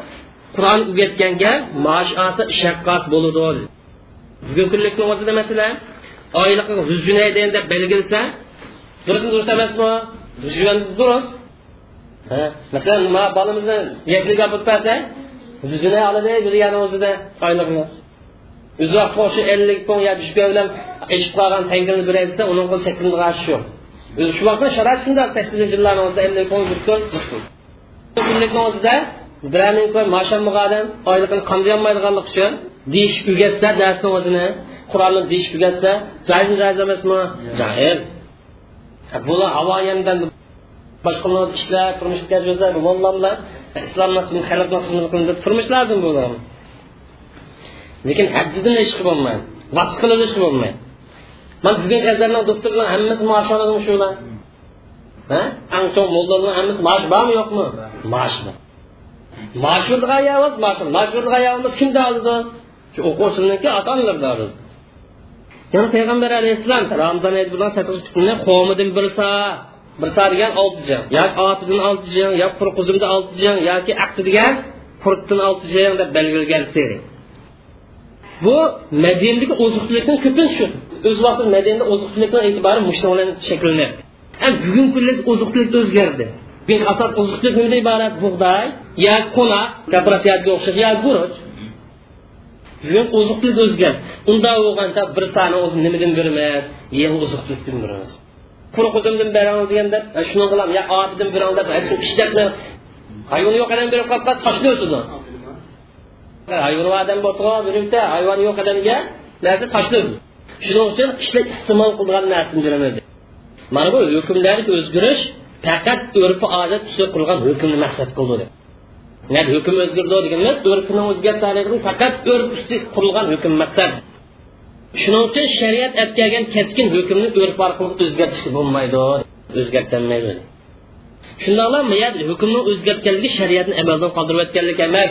qur'on o'rgatganga maosh olsa shaqqos bo'ladi bugungi kunlikni o'zida masalan oyliq yuz junaydin deb belgilasa durustmi durust emasmi durust masalan nima bolamizni yakliga olib bersa yuz junay oladi yurgani o'zida oylig'ini o'zi vaqt shu ellik pun yo yuz bilan eshib qolgan tangini beray desa uni qo'l chekini g'ashi yo'q. O'zi shu vaqtda sharoit shundoq saksoninchi yillarni o'zida ellik pun bir kun kunlikni o'zida birovning ko'p mashammaga odam oyligini qanday uchun deyishib o'rgatsa darsni o'zini qur'onni deyishib o'rgatsa joiz joiz emasmi? Jaiz. Bu havo yandan boshqa ishlar turmush o'tkazib mollamlar islom nasibini xalq nasibini qilib turmush lozim bular lekin haddidan ish qilib bo'lmaydi. Vas qilib ish qilib bo'lmaydi. Man bugun azarlar doktorlar hammasi maosh oladimi shular eng cho'ng mollalar hammasi maosh bormi yo'qmi? Maosh bor. Mashhurga ayamiz mashhur mashhurga ayamiz kimda oldi shu o'quvchiniki ota onalarda oldi yana payg'ambar alayhissalom ramzon hayiti bilan sakkiz qo'midan bir sa bir sa degan olti jang. Yoki otidan olti jang yoki qurquzimda olti jang yoki aqti degan qurqdan olti jang deb belgilagan bu madinadagi oziqlikni ko'pincha shu. O'z vaqtida madinada oziqlikdan e'tiboran mushtalan shakllanyapti. Bugungi kunda oziqlik o'zgardi. Bugun asos oziqlik nimadan iborat? Bug'doy yo qo'na kooperatsiyaga o'xshash yo guruch. Bugun oziqlik unda bo'lgancha bir quruq o'zimdan beramiz deganda e, shuni qilam yo obidan beramiz deb ishlabni hayvon yo'q odam berib qolib qolsa sochni o'tidi hayvon odam bo'lsa birikda hayvon yo'q odamga narsa tashladi shuning uchun kishilar iste'mol qilgan narsani beramiz mana bu hukmdagi o'zgarish faqat urfi odat tushib qurilgan hukmni maqsad qildi nima hukm o'zgardi deganimiz urfini o'zgartiradigan faqat urf ustiga qurilgan hukm maqsad. Shuning uchun shariat aytgan keskin hukmni urf orqali o'zgartishga bo'lmaydi o'zgartirmaydi shundoqla hukmni o'zgartganligi shariatni amaldan qoldirib o'tganlik emas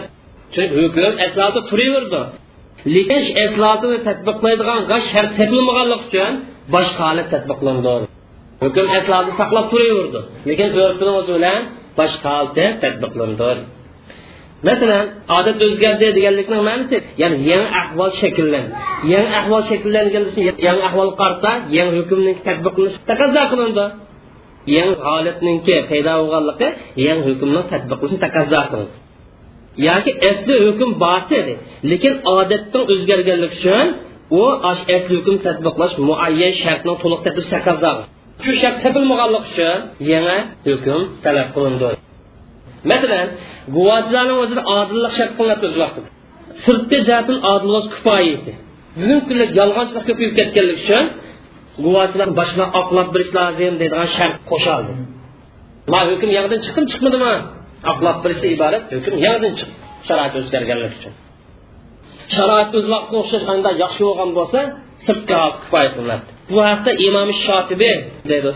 chunki hukm aslida turaverdi lekin aslotini tadbiqlaydigan shart topilmaganligi uchun boshqa holat tadbiqlandi hukm aslida saqlab turaverdi lekin urfni o'zi bilan boshqa holda tadbiqlanadi masalan odat o'zgardi deganlikning ma'nosi ya'ni yangi ahvol shakllandi yangi ahvol shakllangan yangi ahvol qarta yangi hukmning tadbiq qilinishi taqozo qilindi. Yangi holatninki paydo bo'lganligi yangi hukmni tadbiq qilishni taqozo qiladi yoki asli hukm bor lekin odatning o'zgarganligi uchun u asli shart topilmaganligi uchun yangi hukm talab qilindi. Masalan guvohchilarni o'zida odillik shart qilinadi o'z vaqtida. Sirtqi jihatdan odil kifoyati kifoya edi bugungi kunda yolg'onchilik ko'payib ketganligi uchun guvohchilar boshqa oqlab berish lozim deydigan shart qo'shildi ma hukm yangidan chiqdim chiqmadimi? Oqlab birisi iborat hukm yangidan chiq sharoit o'zgarganligi uchun. Sharoit o'z vaqtiga o'xshaganda yaxshi bo'lgan bo'lsa sirtqi hol kifoya qilinadi. Bu haqda imom shotibi deydi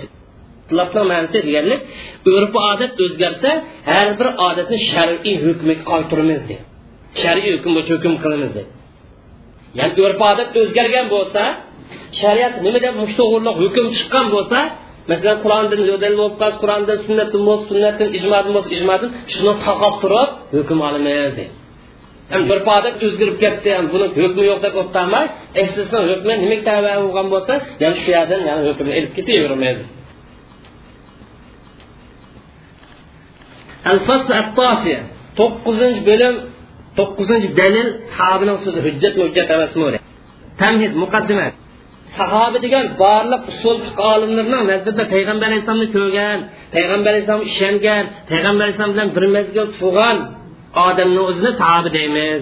ixtilofning ma'nosi deganlik urf odat o'zgarsa har bir odatni shar'iy hukmiga qaytiramiz deydi shar'iy hukm bo'yicha hukm qilamiz deydi ya'ni urf odat o'zgargan bo'lsa shariat nima deb mushto'g'irliq hukm chiqqan bo'lsa masalan qur'ondan dalil bo'lib qolsa qur'ondan sunnatdan bo'lsa sunnatdan ijmodan bo'lsa ijmodan shuni taqab turib hukm olamiz deydi bir odat o'zgarib ketdi buni hukmi yo'q deb o'ttamay eslasini hukmi nimaga tava bo'lgan bo'lsa yana shu yerdan yana hukmni ilib ketaveramiz. الفصل التاسع to'qqizinchi bo'lim to'qqizinchi dalil sahobining so'zi hujjat hujjat emasmi tamhid muqaddima sahoba degan barliq usul olimlarning nazarida payg'ambar alayhissalomni ko'rgan payg'ambar alayhissalom ishongan payg'ambar alayhissalom bilan bir mezgil turgan odamni o'zini sahoba deymiz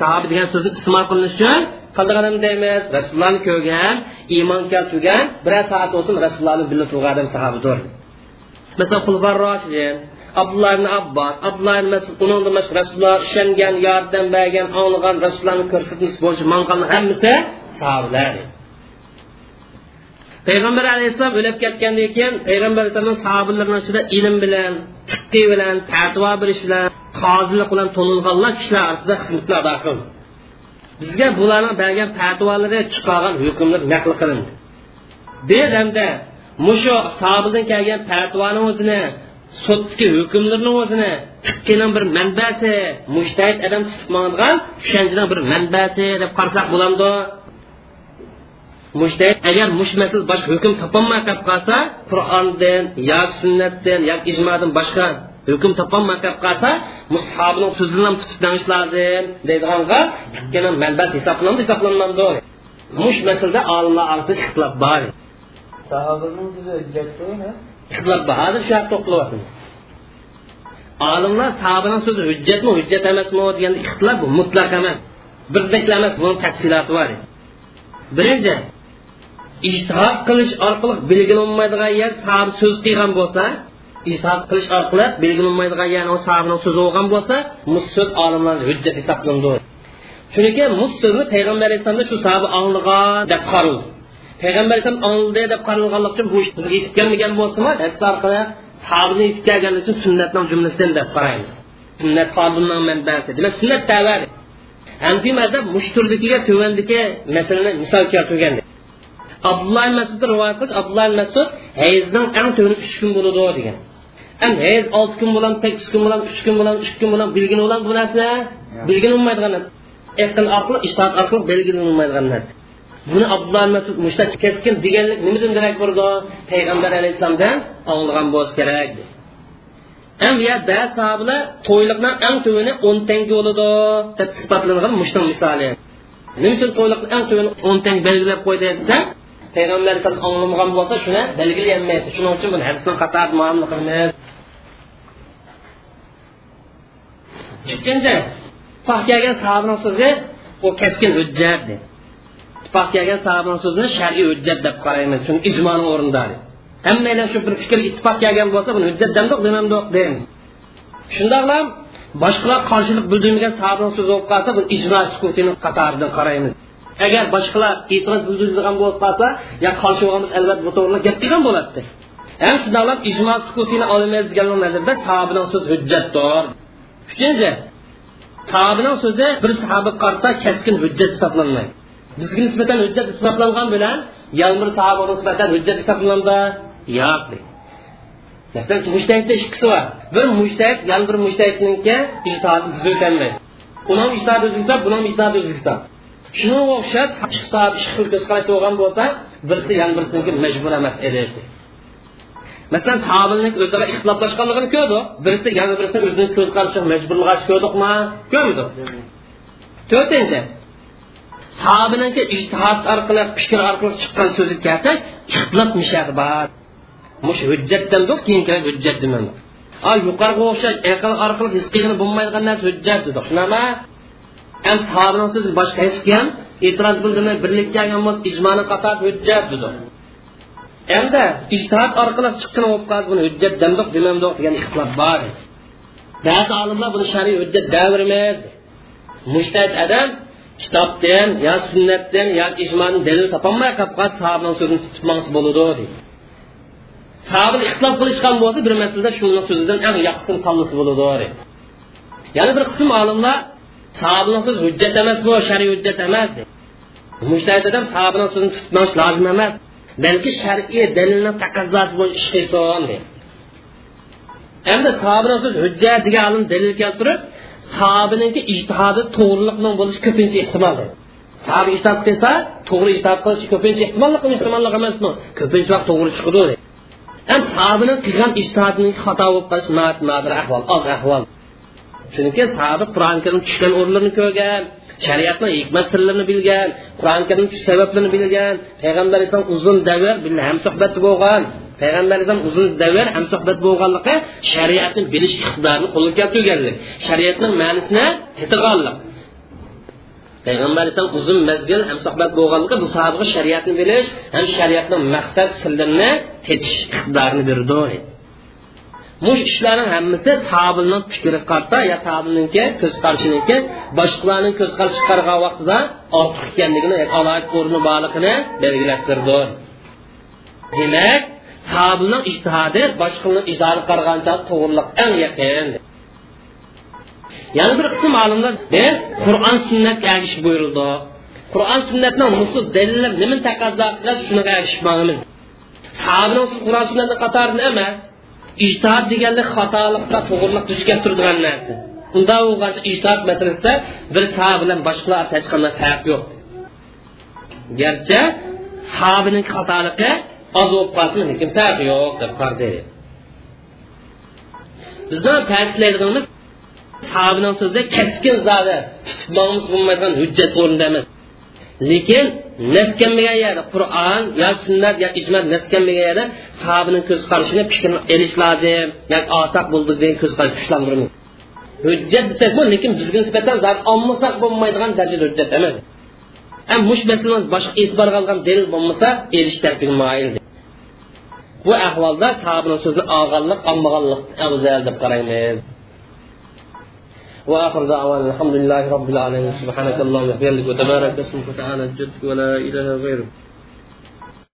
sahoba degan so'zni iste'mol qilinishi uchun qanday odam deymiz rasulullohni ko'rgan iymon keltirgan biror soat bo'lsin rasulullohni birga turgan odam sahobadir masalan qulbar roshidin abdulloh ibn abbos abdulloh ibn masud uningda rasululloh ishongan yordam bergan anglagan rasulullohni ko'rsatmasi bo'yicha manqan hammasi sahobalar. Payg'ambar alayhissalom o'lib ketgandan keyin payg'ambar alayhissalom sahobalarni ichida ilm bilan fiqqi bilan fatvo berish bilan qozilik bilan to'lilganlar kishilar orasida xizmatlar ado qildi bizga bularni bergan fatvolari chiqargan hukmlar naql qilindi. Bu hamda mushu sahobadan kelgan fatvoni o'zini sudki hukmlarni o'zini fiqqining bir manbasi mushtahid odam tutib mang'an bir manbasi deb qarasak bo'lamdi mushtahid agar mush masal boshqa hukm topolmay qolib qolsa qur'ondan yoki sunnatdan yoki ijmodan boshqa hukm topolmay qolib qolsa musahobining so'zini ham lozim deydiganga manbasi hisoblanmadi. Mush olimlar orasida ixtilof bor. Sahobaning hujjatmi hozir shu haqda o'qilyapmiz olimlar sahobaning so'zi hujjatmi hujjat emasmi deganda ixtilof bu mutlaq emas. Birdek emas buni tafsiloti bor birinchi ijtihod qilish orqali belgilanmaydigan yer sahob so'z qilgan bo'lsa ijtihod qilish orqali belgilanmaydigan yer u sahobaning so'zi bo'lgan bo'lsa bu so'z olimlar hujjat hisoblanadi. Chunki mus so'zni payg'ambar alayhissalomda shu sahoba anglagan deb qaraldi payg'ambar alayhisalom angladi deb qaralganlik uchun bu bizga yetib kelmagan bo'lsinmi hadis orqali yetib kelganligi uchun sunnatning jumlasidan deb qaraymiz. Sunnat qonunning manbasi. Demak sunnat tavar hanfiy mazhab mushturligiga tuvandiki masalani misol keltirgan abdulloh masud rivoyat qilish abdulloh masud hayzning eng tuvani uch kun bo'ladi degan. Ham hayz olti kun bilan sakkiz kun bilan uch kun bilan uch kun bilan bilgin bilan bu narsa. Bilgin bo'lmaydigan narsa. Aql orqali ishtihat orqali belgilanolmaydigan narsa. Buni abdulloh masud mushtaq keskin deganlik nimadan darak bo'ldi payg'ambar alayhissalomdan olgan bo'lishi kerak ham ba'zi sahobalar to'yliqni eng tuvini o'n tanga bo'ladi deb isbotlangan mushtan misoli. Nima uchun to'yliqni eng tuvini o'n tang belgilab qo'ydi desa payg'ambar alayhisalom anglamagan bo'lsa shuni belgilayolmaydi shuning uchun buni hadisni qator muomala qilamiz. Ikkinchi ittifoq kelgan sahobaning so'zi u keskin hujjat dedi. Ittifoq kelgan sahobaning so'zini shar'iy hujjat deb qaraymiz. Chunki ijmoni o'rindari hammalar shu bir fikr ittifoq kelgan bo'lsa buni hujjat demdiq demamdiq deymiz. Shundoqla boshqalar qarshilik bildirmagan sahobaning so'zi bo'lib qolsa biz ijmo sukutini qatoridan qaraymiz. Agar boshqalar e'tiroz bildirgan bo'lib qolsa yo qarshi bo'lganmiz albatta bu to'g'ri gap degan bo'ladi ham shundoqla ijmo sukutini olmaymiz degan nazarda sahobaning so'zi hujjatdir. Uchinchi sahobaning so'zi bir sahoba qarta keskin hujjat hisoblanmaydi. Bizga nisbatan hujjat isbotlangan bilan yalmir sahobaga nisbatan hujjat hisoblanadi yo'q masalan mushtahidda ikkisi bor. Bir mushtahid yana bir mushtahidniki ijtihodi siz o'tolmaydi uning ijtihodi o'zi kitob buning ijtihodi o'zi kitob shunga o'xshash ikki soat ikki xil ko'z qarashda bo'lgan bo'lsa birisi yana birsiniki majbur emas edish masalan sahobaning o'zaro ixtiloflashganligini ko'rdi. Birisi yana birisini o'zini ko'z qarashi majburlash ko'rdikmi? Ko'rmadik to'rtinchi. Sahobaniki ijtihod orqali fikr orqali chiqqan so'zi kelsak ixtilof mishadi bor. Mush hujjatdan keyin hujjat demadi a yuqoriga o'xshash aql orqali his qilgani bo'lmaydigan narsa hujjat dedik shunama ham sahobaning so'zi boshqa hech kim e'tiroz bildirmay birlik kelgan bo'lsa ijmoni qator hujjat dedik endi ijtihod orqali chiqqan bo'lib qolsa buni hujjat demdiq demamdoq degan ixtilof bor. Ba'zi olimlar buni shariy hujjat davrmaydi mushtahid adam kitobdan yo sunnatdan yo ijmodan dalil topolmay qolib qolsa sahobaning so'zini mangsa bo'ladi deydi sahoba ixtilof qilishgan bo'lsa bir masalada shuni so'zidan eng yaxshisini tanlasa bo'ladi yana bir qism olimlar sahobaning so'zi hujjat emas bu shariy hujjat emas mushtahid odam sahobaning so'zini tutmoq lozim emas balki shar'iy dalilni taqozosi bo'yicha ish qilsin endi sahobaning so'zi hujjat degan olim dalil keltirib sahobaniki ijtihodi to'g'riliqning bo'lishi ko'pincha ehtimol sahoba ijtihod qilsa to'g'ri ijtihod qilishi ko'pincha ehtimolli ehtimolli emasmi? Ko'pincha vaqt to'g'ri chiqadi ham sahobaning qilgan ijtihodining xato bo'lib qolishi nodir ahvol oz ahvol. Chunki sahoba qur'oni karim tushgan o'rinlarni ko'rgan shariatni hikmat sirlarini bilgan qur'oni karim tush sabablarini bilgan payg'ambar alayhisalom uzun davr ham suhbatda bo'lgan. Payg'ambar alayhisalom uzun davr ham suhbat bo'lganligi shariatni bilish iqtidorini qo'lga keltirganlik. Shariatning ma'nisini tetig'anlik payg'ambar alayhisalom uzun mazgil ham suhbat bo'lganligi bu sahobaga shariatni bilish ham shariatning maqsad sirlarini tetish iqtidorini berdi. Mush ishlarning hammasi sahobaning fikri qarta yo sahobaniki ko'z qarishiniki boshqalarning ko'z qarashi chiqargan vaqtida ortiq ekanligini alohida o'rni borligini belgilashtirdi demak sahobaning ijtihodi boshqalarni ijtihodi qaragancha to'g'riliq eng yaqin yana bir qism olimlar biz qur'on sunnatga ergishib buyurildi qur'on sunnatni nusus dalillar nima taqozo qiladi shunga ergishmoqimiz sahobaning qur'on sunnatni qatorida emas ijtihod deganlik xatolikqa to'g'riliq duch kelib turadigan narsa unda bo'lgan ijtihod masalasida bir sahoba bilan boshqalar hech qanday farq yo'q garchi sahobaning xatoligi qolsin lekin farqi yo'q deb qardi bizni ta'kidlaydiganimiz sahobaning so'zida keskin zodi tutib bo'lmaydigan hujjat o'rnida emas lekin naskanmagan yerda qur'on yo sunnat yo ijmo naskanmagan yerda sahobaning ko'z qarashini fikrini elish lozim yoki ortaq bo'ldi degan ko'z qarash kuchlantiramiz hujjat desak bu lekin bizga nisbatan olmasak bo'lmaydigan darajada hujjat emas ham mush masalamiz boshqa e'tiborga olgan dalil bo'lmasa elish tarpiga moyil bu ahvolda sahobaning so'zini olganlik olmaganlik afzal deb qaraymiz واخر دعوانا الحمد لله رب العالمين سبحانك اللهم وبحمدك وتبارك اسمك وتعالى جدك ولا اله غيرك